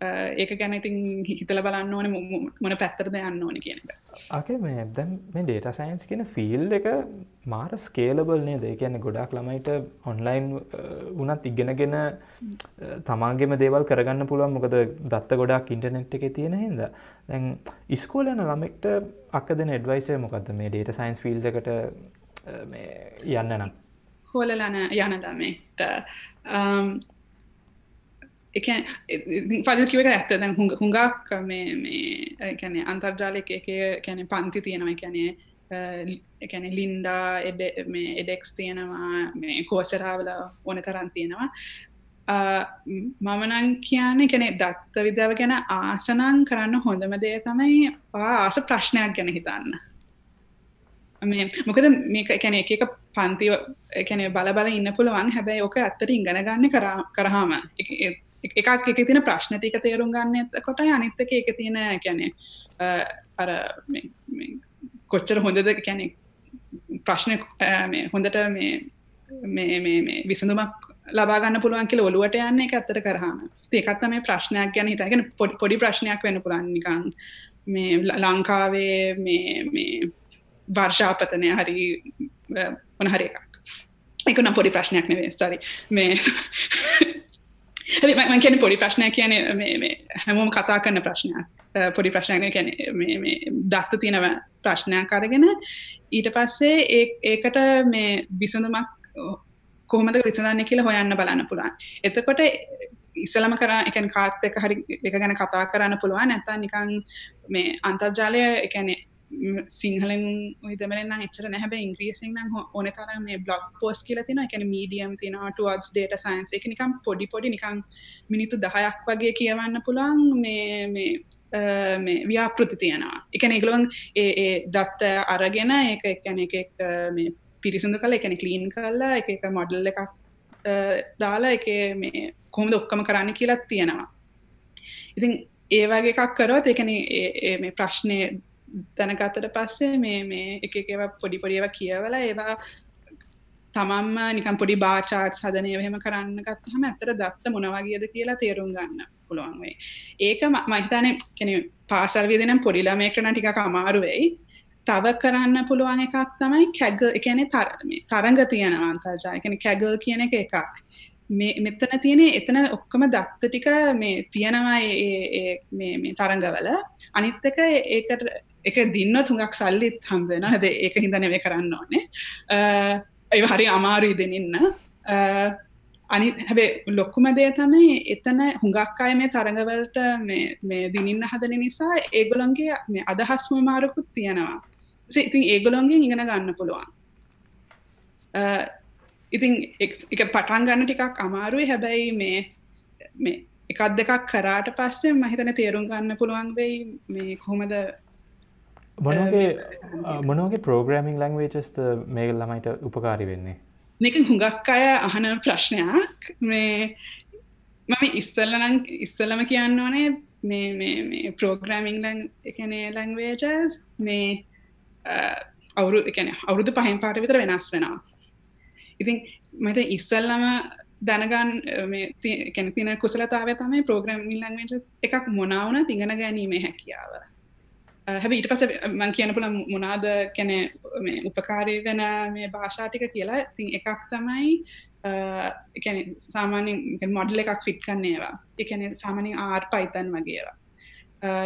ඒක ගැන ඉතින් හිතල බලන්න ඕන මොන පැත්තරද යන්න ඕන කියන එක. මේ දැම් මේ ඩේට සයින්ස් කියන ෆිල් එක මාර ස්කේලබල් නේද? කියන්න ගොඩක් ළමයිට ඔන්ලයින් වනත් ඉගෙනගෙන තමාගේම දේවල් කරගන්න පුළුවන්. මොකද දත්ත ගොඩක් ඉන්ටනෙට් එක තියෙන හිද දැන් ඉස්කෝල යන ළමෙක්ට අක්ක දෙන එඩ්වයිසය මොකක්ද මේ ඩේට සයින්ස් ෆිල් එකට යන්න නම්. හෝලලන යන ළමෙක්ට එක පදල් කිවට ඇත්ත දැන් හුඟ හුඟක් මේ මේ කැනෙ අන්තර්ජාලක එක කැනෙ පන්ති තියෙනවා කැනේ එකැන ලින්ඩා එඩ මේ එඩෙක්ස් තියෙනවා මේ කෝසරාවල ඕන තරන් තියෙනවා මමනං කියන්නේ කෙනෙ දත්ත විද්‍යාව ගැන ආසනං කරන්න හොඳම දේ තමයි ආස ප්‍රශ්නයක් ගැන හිතන්න මොකද මේක කැන එක එක පන්ති කැන බල බල ඉන්න පුළුවන් හැබැයි ඕක ඇත්තට ඉගෙන ගන්න කරහාම එකක් එක තින ප්‍රශ්න ටික තේරුම් ගන්න කොට අනිත්තක එක තියෙන කැනෙ අර කොච්චර හොඳද කැනෙ ප්‍රශ්න හොඳට මේ විසඳුමක් ලබාගන්න පුළුවන් කියල ඔලුවට යන්න එක ඇත්තට කරහම ඒකත් මේ ප්‍රශ්නයක් ගැන හිතගෙන පොඩි පොඩි ප්‍රශ්නයක් වෙන පුරන්නිකං මේ ලංකාවේ මේ වර්ෂාපතනය හරි මොනහරි එකක්. එක නම් පොඩි ප්‍රශ්නයක් නෙවේ සරි මේ මං කියන පොඩි ප්‍රශ්නය කියන හැමෝම කතා කරන ප්‍රශ්නයක්. පොඩි ප්‍රශ්නය කැන දත්ත තියෙනව ප්‍රශ්නයක් අරගෙන ඊට පස්සේ ඒකට මේ විසඳුමක් කොහොමද විසඳන්න කියලා හොයන්න බලන්න පුළුවන්. එතකොට ඉස්සලම කර එකන් කාත් එක හරි එක ගැන කතා කරන්න පුළුවන්. නැතා නිකං මේ අන්තර්ජාලය එකැනේ සිංහලෙන් විදමරෙන් එච්චර නැහැබ ඉංග්‍රියසින් ඕන තර මේ බ්ලොග් පෝස් කියල තින එකන මීඩියම් තින ටුවක්ස් ඩේට සයින්ස් එක නිකම් පොඩි පොඩි නිකම් මිනිතු දහයක් වගේ කියවන්න පුළන් මේ මේ ව්‍යාපෘති තියෙනවා. එක ඒගලොන් ඒ දත්ත අරගෙන ඒක එකැන එක මේ පිරිසිදු කල එකන කලීන් කරලා එක එක මොඩල් එකක් දාලා එක මේ කොහොමද ඔක්කම කරන්න කියලත් තියෙනවා. ඉතින් ඒවාගේ එකක් කරොත් එකන මේ ප්‍රශ්නය දැනගත්තට පස්සේ මේ මේ එක එකව පොඩි පොඩියව කියවල ඒවා තමම්ම නිකම් පොඩි බාචාත් සදනය එහෙම කරන්න ගත්තහම ඇතර දත්ත මොනවගේද කියලා තේරුම් ගන්න පුළුවන් වේ ඒක මහිතන කෙන පාසල් විදිනම් පොඩිලමේකන ටික අමාරුවෙයි තව කරන්න පුළුවන් එකක් තමයි කැග එකන තරග තියෙනවා අන්තර්ජා එකන කැගල් කියන එක එකක්. මෙතන තියෙන එතන ඔක්කොම දක්ත ටික මේ තියෙනවා මේ තරංගවල අනිත්තක ඒකට එක දින්න තුඟක් සල්ලිත් හම්බෙන හද ඒක හිද නෙවේ කරන්න ඕනේ. ඒ හරි අමාරුයි දෙනින්න අනි හැබේ ලොක්කුම දේ තමයි එතන හුඟක් අය මේ තරඟවලට මේ දිනින්න හදන නිසා ඒගොලොන්ගේ මේ අදහස්ම මාරකුත් තියෙනවා. ඉතින් ඒගොලොන්ගේ ඉගෙන ගන්න පුළුවන්. ඉතින් එක පටන් ගන්න ටිකක් අමාරුයි. හැබැයි මේ මේ එකත් දෙකක් කරාට පස්සේ මහිතන තේරුම් ගන්න පුළුවන් වෙයි. මේ කොහොමද මොනගේ මොනෝගේ ප්‍රෝග්‍රමිං ලංවේජස්ත මේ ළමයිට උපකාරි වෙන්නේ? මේක හුඟක් අය අහන ප්‍රශ්නයක්. මේ මම ඉස්සල්ලනං ඉස්සල්ලම කියන්න ඕනේ මේ ප්‍රෝග්‍රමිං ලං එකනේ ලංවේජස් මේ අවුරු එකන අවුරුදු පහෙන් පාට විතර වෙනස් වෙනවා. ඉතින් මත ඉස්සල්ලම දැනගන් කැන තින කුසලතාව තමයි ප්‍රෝග්‍රමිං ලංවේජ එකක් මොනාවන තිඟන ගැනීමේ හැකියාව Uh, හැබ ඊට පස මං කියන පුළ මොනාද කැන මේ උපකාරය වෙන මේ භාෂාටික කියලා. තින් එකක් තමයි එකන සාමානෙන් මොඩල එකක් ෆිට් කන්නේවා එකන සාමනින් ආර් පයිතන් වගේවා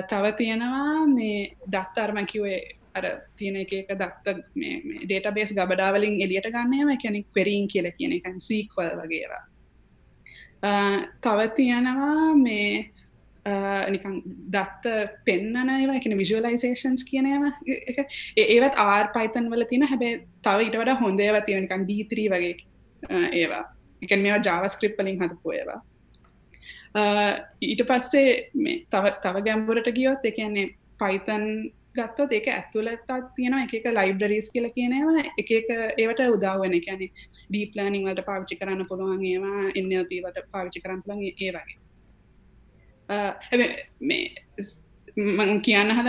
තව තියෙනවා මේ දත්තාර්ම කිවේ අර තියෙන එක එක දත්ත ඩේට බේස් ගබඩාවලින් එලියට ගන්නේම කෙනෙක් පෙරීන් කියල කියන එක සීක්වල් වගේවා uh, තව තියෙනවා මේ Eh, නිකන් දත්ත පෙන්න්නන ඒවා එකන විශලයිසේෂන්ස් කියනම එක ඒවත් ආර් පයිතන් වල තින හැබේ තව ඉට වඩ හොඳ ඒව තියෙන නිකන් දීත්‍රී වගේ eh, ඒවා. එක මේවා ජාවස්ක්‍රිප්පලින් හදපු ඒවා. Eh, ඊට පස්සේ මේ තව තව ගැම්බුරට ගියොත් එකන්නේ පයිතන් ගත්තොත් ඒක ඇතුළතත් තියෙන එක ලයිබ්‍රරීස් කියල කියනවා එක එක ඒවට උදාවන එකැන ඩීප්ලෑනිං වලට පාවිච්චි කරන්න පුළුවන් ඒවා එන්නල්පීවට පාවිච්චි කරන්න පුළන් ඒ වගේ. Ah, මේ මං කියන්න හද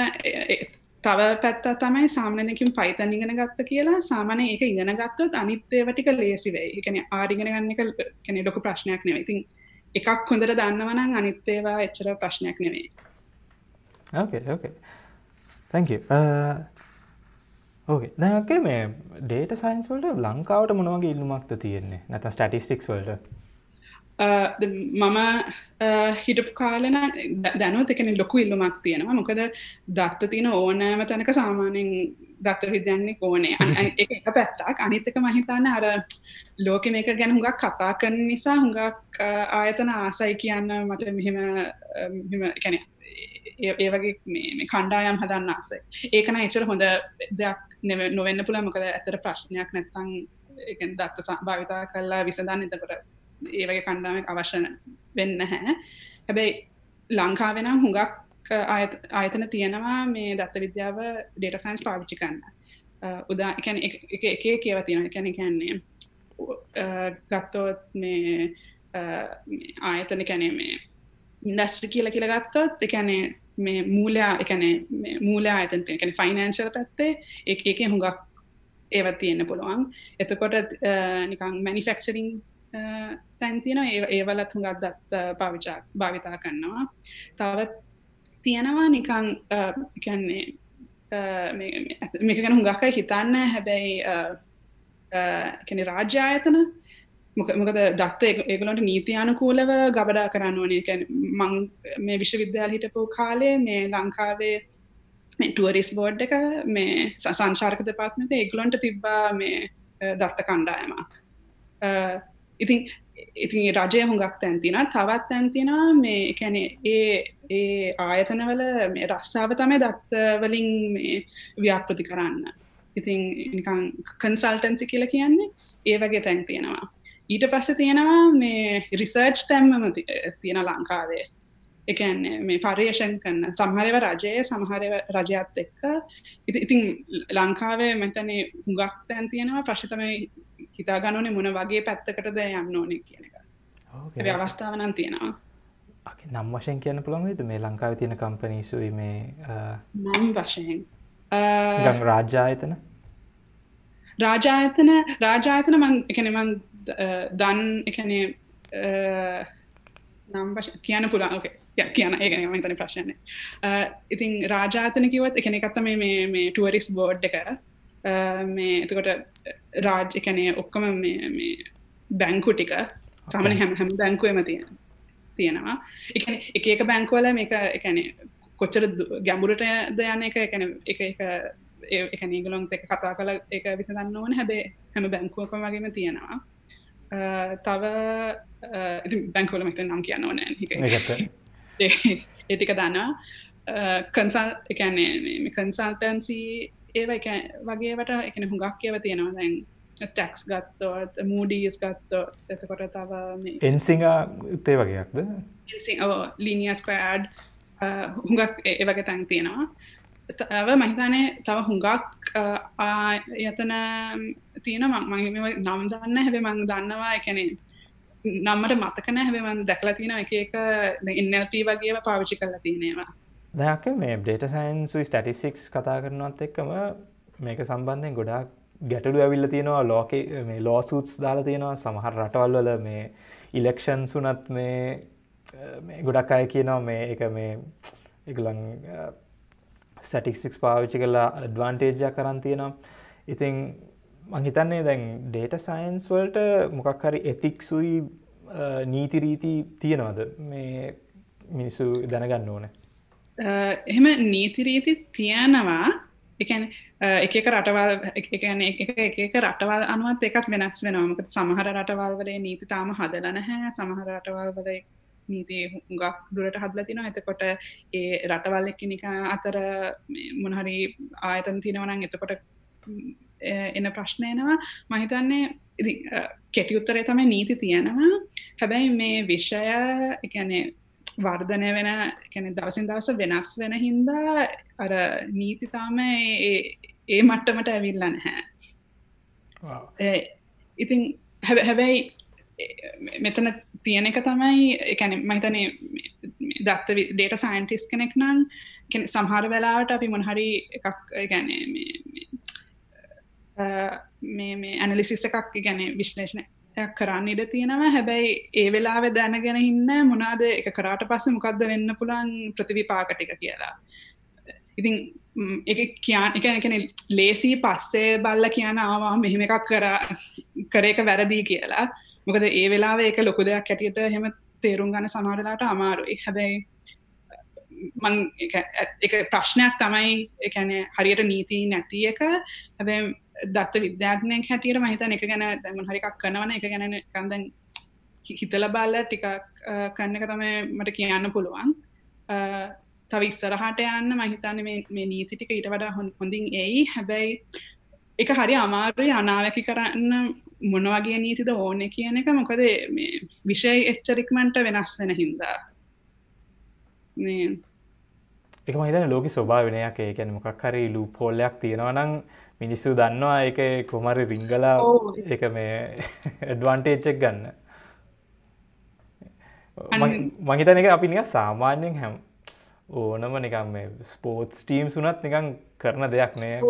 තව පැත්ත තමයි සාමනකින් පයිතන් ඉගෙන ගත්ත කියලා. සාමනය ඒක ඉගෙන ගත්තොත් අනිත්තේවටික ලේසිවෙයි එකන ආරිගෙන ගන්න එක කෙනෙ ලොක ප්‍රශ්නයක් නෙවෙයි. ඉතින් එකක් හොඳට දන්නවනං අනිත්තේවා එච්චර ප්‍රශ්නයක් නෙවෙයි. ඕකේ ඕකේ තැක ඕකේ දැකේ මේ ඩේට සයින්ස් වලට ලංකාවට මොනවගේ ඉල්ලුමක්ද තියෙන්නේ? නැත ස්ටටිස්ටික්ස් වලට? මම හිටපු කාලෙන දැනුවත් එකන ලොකු ඉල්ලුමක් තියෙනවා. මොකද දත්ත තියන ඕනෑම තැනක සාමානෙන් දත්ත විද්‍යන්නේ ඕනේ. එක එක පැත්තක්. අනිත්තක මහිතන්න අර ලෝක මේක ගැන හුඟක් කතා කරන නිසා හුඟක් ආයතන ආසයි කියන්න මට මෙහෙම කැන ඒ වගේ මේ කණ්ඩායම් හදන්න ආසයි. ඒකන එචර හොඳ දෙයක් නොවෙන්න පුළ මොකද ඇතර ප්‍රශ්නයක් නැත්තං දත්ත භාවිතා කල්ලා විසඳන්න. එතකොට ඒ වගේ කණ්ඩාමක් අවශ්‍ය වෙන්න හැ හැබැයි ලංකාවෙන හුඟක් ආයතන තියෙනවා මේ දත්ත විද්‍යාව ඩේට සයින්ස් පාවිච්චි කන්න උදා එකන එක එක කියව තියෙන එකැන කැන්නේ ගත්තොත් මේ ආයතන කැනේ මේ ඉන්ඩස්ට්‍රි කියල කියල ගත්තොත් එකැනේ මේ මූලයා එකනේ මූල ආයතන එකන ෆයිනන්ශල් පැත්තේ එක එක හුඟක් ඒවත් තියෙන්න්න පුළුවන්. එතකොට නිකං මැනිෆෙක්චරිං තැන්තින ඒවලත් හුඟත් දත් පාවිචා භාවිතා කරනවා. තවත් තියෙනවා නිකං කැන්නේ මේක ගැන හුඟක්කයි හිතන්න හැබැයි කැන රාජ්‍ය ආයතන මොකද දත්ත ඒගලොන්ට නීතියානුකූලව ගබඩා කරන්න ඕනේ. මං මේ විශ්වවිද්‍යාල හිටපු කාලේ මේ ලංකාවේ ටුවරිස් බෝඩ් එක මේ සංශාර්ක දෙපාත්මත ඒගලොන්ට තිබ්බා මේ දත්ත කණ්ඩායමක්. ඉතින් ඉතින් රජය හුඟක් තැන්තින තවත් තැන්තිනා මේ කැනෙ ඒ ඒ ආයතනවල මේ රස්සාාව තමයි දත්තවලින් මේ ව්‍යාප්‍රති කරන්න. ඉතින් නිකං කන්සල්ටන්සි කියල කියන්නේ ඒ වගේ තැන් තියෙනවා. ඊට පස්ස තියෙනවා මේ රිසර්ච් තැම්මම තියෙන ලංකාවේ. එකන්නේ මේ පර්යේෂන් කරන්න සමහරව රජය සමහර රජයත් එක්ක. ඉතින් ලංකාවේ මෙතනේ හුඟක් තැන් තියෙනවා. ප්‍රශ්තමයි හිතා ගන්නනේ මොන වගේ පැත්තකටද යන්න ඕනේ කියන එක. අවස්ථාවනන් තියෙනවා. නම් වශයෙන් කියන්න පුළන්ගේද මේ ලංකාව තියෙන කම්පනීසුයි මේ නම් වශයෙන්. රාජ්‍යායතන රාජායතන? රාජායතන මං එකන මං දන් එකනේ නම් වශ කියන්න පුළාගේ කියන ඒ මතන ප්‍රශ්නය ඉතින් රාජාතන කිවත් එකන එකත්තම මේ ටුවරිස් බෝඩ් එක මේ එතකොට රාජ් එකනේ ඔක්කොම මේ බැංකු ටික සමන හැම හැම බැංකුවම තියෙන තියෙනවා එක එක එක බැංකුවල මේක එකනේ කොච්චර ගැඹුරට දයන්න එක එකන එක එක එක නීගලොන් එක කතා කළ එක විසඳන්න ඕන හැබේ හැම බැංකුවකම වගේම තියෙනවා තව බැංකුවල මෙත නම් කියන්න ඕනෑ ඒටික දන්නවා කන්සල් එකන්නේ කන්සල්ටන්සි ඒව වගේවට එකන හුඟක් කියව තියෙනවා. දැන් ස්ටක්ස් ගත්තොත් මූඩීස් ගත්තොත් එතකොට තව එන්සිංහ තේ වගේයක්ද? ලීනියස්කඩ් හුඟක් ඒ වගේ තැන් තියෙනවා. තව මහිතනේ තව හුඟක් යතන තියෙන මම නම් දන්න හැබේ මං දන්නවා එකනෙ නම්මට මතකන හැබමන් දැකලා තියෙන එක එක ඉන්නල්පී වගේ පාවිචි කරලා තියෙනවා දැක මේ ඩේට සයින්සු ස්ටටිස්සික්ස් කතා කරනවත් එක්කම මේක සම්බන්ධයෙන් ගොඩාක් ගැටලු ඇවිල්ල තියෙනවා. ලෝක මේ ලෝසූත්ස් දාලා තියෙනවා. සමහර රටවල් වල මේ ඉලෙක්ෂන් සුනත් මේ ගොඩක් අය කියනවා මේ එක මේ එකලං සැටික්සික්ස් uh, පාවිච්චි කලා ඩ්වාන්ටේජ්ජ කරන් තියෙනවා. ඉතිං මහිතන්නේ දැන් ඩේට සයින්ස් වලට මොකක් හරි එතික්සුයි uh, නීතිරීති තියෙනවද? මේ මිනිස්සු දැනගන්න ඕනේ. එහෙම නීතිරීති තියනවා. එකන එක රටවල් එකන එක එක රටවල් අනුවත් එකත් වෙනස් වෙනවාමක සමහර රටවල් වලේ නීති තාම හදලන හැ සමහර රටවල් වල නීති හුඟක් දුරට හදල තින එතකොට ඒ රටවල් එක්කනික අතර මොනහරි ආයතන් තිනවනන් එතකොට එන ප්‍රශ්නයනවා මහිතන්නේ ඉති කෙටියුත්තරේ තම නීති තියෙනවා. හැබැයි මේ විෂය එකනේ වර්ධනය වෙන කැන දවසින් දවස වෙනස් වෙන හින්දා අර නීතිතාම ඒ මට්ටමට ඇවිල්ල නැහැ. ඉතින් හැබැයි මෙතන තියෙන එක තමයි එකැන මහිතනේ දත්ත දේට සයින්ටිස් කෙනෙක් නම් සමහර වෙලාවට අපි මොන්හරි එකක් ගැන මේ ඇනලිසිස් එකක් ගැන විශ්ලේෂණය කරන්න ඉඩ තියෙනවා. හැබැයි ඒ වෙලාව දැනගෙන ඉන්න මොනාද එක කරාට පස්ස මොකක්ද වෙන්න පුළන් ප්‍රතිවිපාකටික කියලා. ඉතින් එක කියන් එක එකන ලේසි පස්සේ බල්ල කියන ආවා මෙහෙම එකක් කර කරේක වැරදිී කියලා. මොකද ඒ වෙලාව එක ලොකු දෙයක් ඇටියට හෙම තේරුම් ගන්න සමාරලාට අමාරුයි. හැබැයි මං එක ප්‍රශ්නයක් තමයි එකන හරියට නීති නැති එක. හැබැ දත්ත විද්‍යාඥයක් හැතියට මහිතන එක ගැන දැම හරිකක් කනවන එක ගැන කන්දන් හිතල බල්ල ටිකක් කන්න එක තම මට කියන්න පුළුවන්. තව ඉස්සරහට යන්න මහිතන්න මේ නීතිටික ඊට වඩා හොන් හොඳින් ඒයි හැබැයි එක හරි අමාරුයි අනාවැකි කරන්න මොන වගේ නීතිද ඕන කියන එක. මොකද මේ විෂය එච්චරික්මන්ට වෙනස් වෙන හින්දා. එක මහිතන ලෝක ස්වභා වෙනයක් ඒ කැන මොකක් හරි ලූ පෝල්ලයක් තියෙනවා නම් මිනිස්සු දන්නවා එක කොමරි රිංගලා එක මේ ඇඩ්වන්ටේච්චක් ගන්න. මහිතන එක අපි නික සාමාන්‍යයෙන් හැම් ඕනම නිකම් මේ ස්පෝට්ස් ටීම් සුනත් නිකං කරන දෙයක් නෑ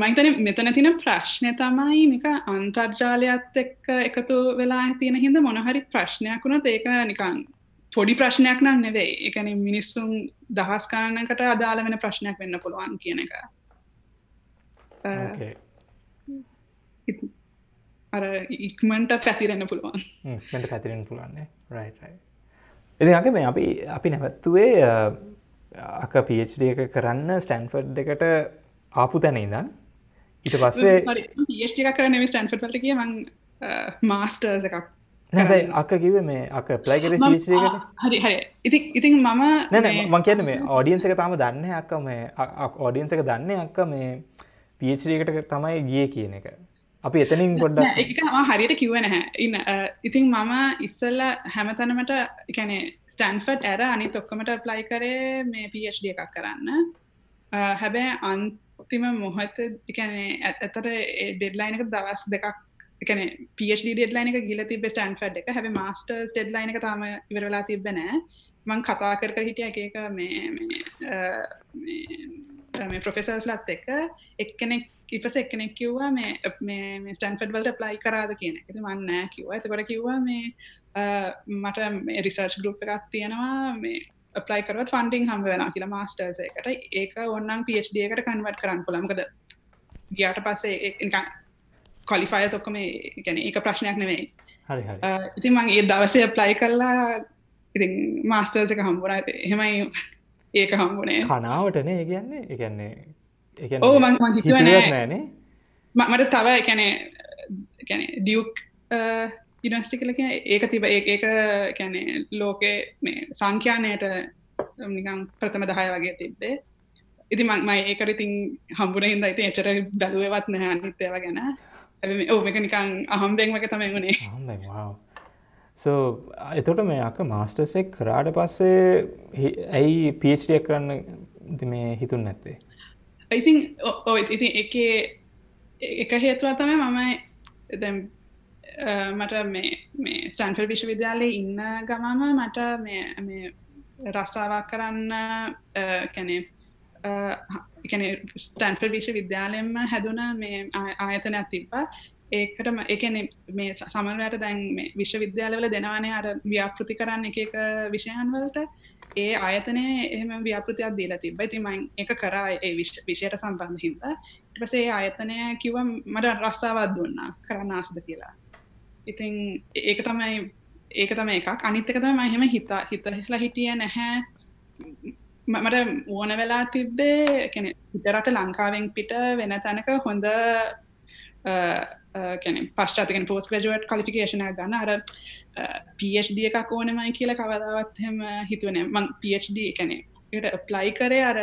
මහිතන මෙතන තින ප්‍රශ්නය තමයි මික අන්තර්ජාලයත් එක්ක එකතු වෙලා තියෙන හිද මොනහරි ප්‍රශ්නයක් වුණත් ඒක නිකං පොඩි ප්‍රශ්නයක් නම් නෙවෙයි. එකන මිනිස්සුන් දහස් කාරණකට අදාළ වෙන ප්‍රශ්නයක් වෙන්න පුළුවන් කියන එක. අර ඉක්මන්ට පැතිරෙන්න පුළුවන්. පැතිරෙන් පුළුවන්නේ අගේ මේ අපි අපි නැවත්තුවේ අක පිච්ඩ එක කරන්න ස්ටැන්ෆර්ඩ් එකට ආපු තැන ඉදන් ඊට පස්සේ පිච්ක කරන ස්ටන්ෆර්ඩ් කිය මං මාස්ටර්ස එකක් නැබයි අක කිව මේ අක ප්ලයි කර පිච්කට හරි හරි. ඉති ඉතින් මම මං කියන මේ ඕඩියන්ස එක තම දන්න අක්ක මේ ඕඩියන්ස එක දන්න අක්ක මේ පිච්ඩකට තමයි ගිය කියන එක. අපි එතනින් ගොඩ්ඩ එක හරියට කිව නැහැ. ඉන්න ඉතින් මම ඉස්සල්ල හැමතනමට එකැනෙ ස්ටන්ෆට් ඇර අනි තොක්කමට ප්ලයි කරේ මේ පD එකක් කරන්න. හැබැ අන්තිම මොහත එකනේ ඇතර ඩෙඩ්ලයිනක දවස් දෙකක් එකන පD ඩෙඩ්ලයිනක ගිල තිබ ස්ටන්ෆඩ් එක හැබ මස්ටර්ස් ඩෙඩ්ලයිනක තම ඉවරලා තිබෙනෑ මං කතා කර කර හිටිය. එක එක මේ මේ ප්‍රොෆෙසර්ස් ලත් එක එක්කෙනෙක් ඉපස එක්කෙනෙක් කිව්වා මේ මේ ස්ටන්ෆඩ් වලට ප්ලයි කරාද කියන එක. මන්න කිව්වා. එතකොට කිව්වා මේ මට රිසර්ච් ගරුප් එකක් තියෙනවා. මේ ප්ලයි කරවත් ෆන්ඩිං හම වෙන කියලා මාස්ටර්ස එකට ඒක ඔන්නන් පD එකට කන්වට් කරන්න පුළමකද ගියාට පස්සේ කොලිෆය තොක්කම ගැන එක ප්‍රශ්නයක් නෙවෙයි ඉතින් මං ඒ දවසය ප්ලයි කල්ලා ඉතින් මාස්ටර්ස එක හම්බුණ. එහෙමයි ඒක හම්බුණේ කනාවටනේ කියන්නේ. එකන්නේ ඕ මං හිතුවනෑනේ මට තව එකැන ගැන ඩියුක් ඉනස්ටි කලක ඒක තිබ ඒක කැනෙ ලෝකේ මේ සංඛ්‍යානයට නිකම් ප්‍රථම දහය වගේ තිබ්බේ. ඉති මං ඒකට ඉතින් හම්බුණ හිද ඉති එචර බැලුවවත් නෑ අනිත්‍යව ගැන ඕ එක නිකං අහම්බෙන් වගේ තමයි වුණේ. සෝ එතොට මේ අක මාස්ටර්සෙක් කරාට පස්සේ ඇයි පිච්ඩිය කරන්න මේ හිතුන් නැත්තේ? ඉතින් ඔ ඉතින් එක එක හේතුව තම මම දැම් මට මේ සැන්ෆල් විශ්වවිද්‍යාලය ඉන්න ගමම මට මේ රස්සාාවක් කරන්න කැනෙ එකන ස්ටන්ෆල් විශ්ව විද්‍යාලයෙන්ම හැදුන මේ ආයතනයක් තිබ්බා ඒකටම එකන මේ සමල්වයට දැන් විශ්වවිද්‍යාලවල දෙනවානේ අර ව්‍යාපෘති කරන්න එක එක විෂයන් වලට ඒ ආයතනය එහම ව්‍යාපෘතියක් දීලා තිබ තිමයින් එක කරා ඒ විෂයට සම්බන්ධ හිද පසේ ආයතනය කිව මට රස්සාවත් දුන්නා කරන්න ආසද කියලා ඉතින් ඒක තමයි ඒක තම එකක් අනිත්තක තම මහෙම හිතා හිතහිලා හිටිය නැහැ මට ඕන වෙලා තිබ්බේ කෙන හිතරට ලංකාවෙන් පිට වෙන තැනක හොඳ කැන පශ්චාතකෙන් පෝස් ග්‍රජුවට් කලිෆිකේෂන ගන්න. අර පD එකක් ඕනමයි කියල කවදාවත් හෙම හිතුවන මං පD කැනෙ එට ප්ලයි කරේ අර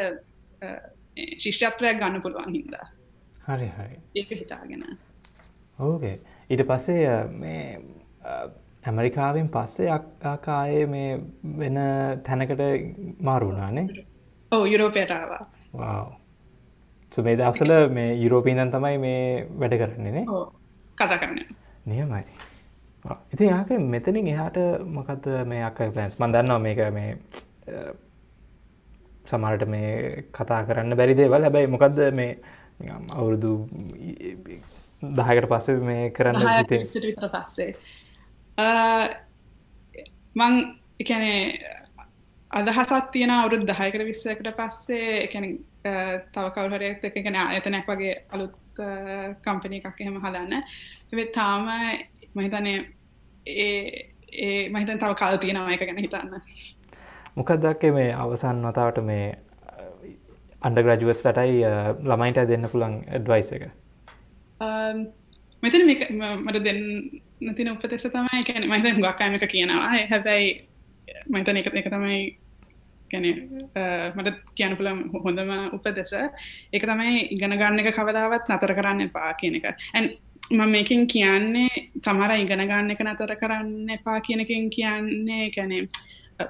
ශිෂ්‍යත්වයක් ගන්න පුළුවන් හින්දා. හරි හරි. ඒක හිතාගෙන. ඕකේ ඊට පස්සේ ඇමරිකාවෙන් පස්සේ අක්කායේ මේ වෙන තැනකට මාරුණානේ ඕ යුරෝපයටාවා වාව් සුබේ දක්සල මේ යුරෝපීදන් තමයි මේ වැඩ කරන්නේනේ කතා කරන්න නියමයි ඉති ආක මෙතනින් එහාට මොකද මේ අක්ක ප්ලන්ස් මන්දන්නවා මේක මේ සමරට මේ කතා කරන්න බැරි දේවල් හැබැයි මොකක්ද මේ අවුරුදු දහකට පස්ස මේ කරන්න පස්සේ මං එකනේ අදහසත් තියෙන අවුරුද් දහයකට විස්සකට පස්සේ එකන තව කවුහරයක් එක ගැන එතනැක් වගේ අලුත් කම්පනි එකක් එහෙම හදන්න. එ තාම මහිතනේ ඒ මහිතන් තව කාල තියෙනවා එක ගැන හිතන්න. මොකක්දක්කේ මේ අවසන් වතාවට මේ අන්ඩ ග්‍රජුවස් ලටයි ළමයිට දෙන්න පුළන් ඇඩ්වයිස එක? මෙතන මට දෙන්න නතින උපතෙස තමයි කැන මහිත ගක්කාම එක කියනවා හැබැයි මහිතන එක එක තමයි ගැන මට කියන පුළ හොඳම උපදෙස එක තමයි ඉගෙන ගන්න එක කවදාවත් නතර කරන්න එපා කියන එක ඇන් මම මේකින් කියන්නේ සමහර ඉගෙන ගන්න එක නතර කරන්න එපා කියනකින් කියන්නේ කැනෙ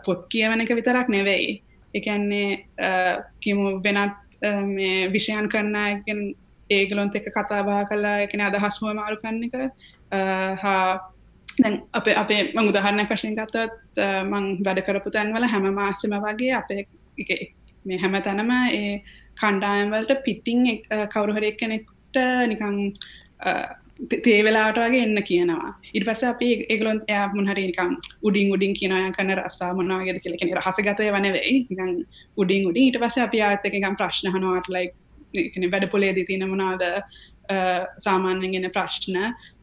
පොත් කියවන එක විතරක් නෙවෙයි එකන්නේ කිමු වෙනත් මේ විෂයන් කරන්නගෙන් ඒගලොන්ත එක කතාබා කලා එකන අදහස්මුව මාරු කන්න එක. හා දැන් අප අපේ මං උදහරණ කශයෙන් ගත්තත් මං වැඩ කරපු තැන්වල හැම මාසම වගේ අපේ මේ හැම තැනම ඒ කණ්ඩායම්වලට පිටිං කවරුහරක් කෙනෙක්ට නිකං තේ වෙලාට වගේ එන්න කියනවා. ඉට පස අපි ඒගලොන් එයා මුහරි නිකම් උඩින් උඩින් කියනය කන රස්සා මොනාවගේද කියල කෙන රහසගතය වනවෙයි නිකන් උඩින් උඩින්. ඊට පස අපි ආතකකම් ප්‍රශ්නහනවාට ලයි වැඩ පොලේදී තින මොනාද සාමාන්‍යගෙන ප්‍රශ්න.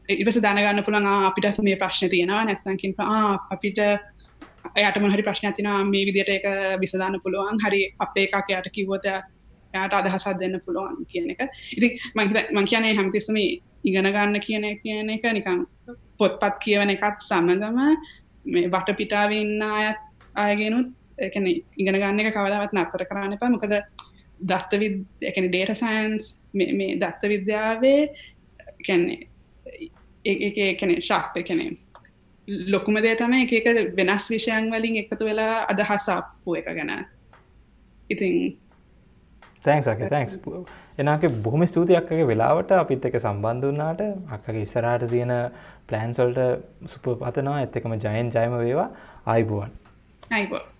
ඉවස දැනගන්න පුළන් අපිට මේ ප්‍රශ්න තියෙනවා. නැත්තකින් අපිට එයට මොහරි ප්‍රශ්න තිනා මේ විදිට එක විසදාන්න පුළුවන්. හරි අපේ එකක් යට කිව්වත යාට අදහසත් දෙන්න පුළුවන් කියන එක. ඉති මං කියනේ හැමතිස්සම ඉගෙන ගන්න කියන කියන එක නිකම් පොත්පත් කියවන එකත් සමගම මේ වට පිටාව ඉන්න අයත් අයගෙනුත් එකන ඉගෙන ගන්න එක කවදාවත් නත්තර කරන්න එපා. මොකද දත්ත එකන ඩේට සයින්ස් මේ දත්ත විද්‍යාවේ කැන්නේ ඒ කැනෙ ශක්ත කැනෙ ලොකුම දේ තම එක එක වෙනස් විෂයන් වලින් එකතු වෙලා අදහස් අපපු එක ගැන. ඉතින් තැන්ක්සක තැන්ක්ස් එනක බොහොම ස්තුතියක්ගේ වෙලාවට අපිත් එක සම්බන්ධ වන්නාට අක්කගේ ඉස්සරාට තියෙන ප්ලෑන්සොල්ට සුප පතනවා ඇත්තකම ජයන් ජයම වේවා. ආයිබුවන් අයිබෝ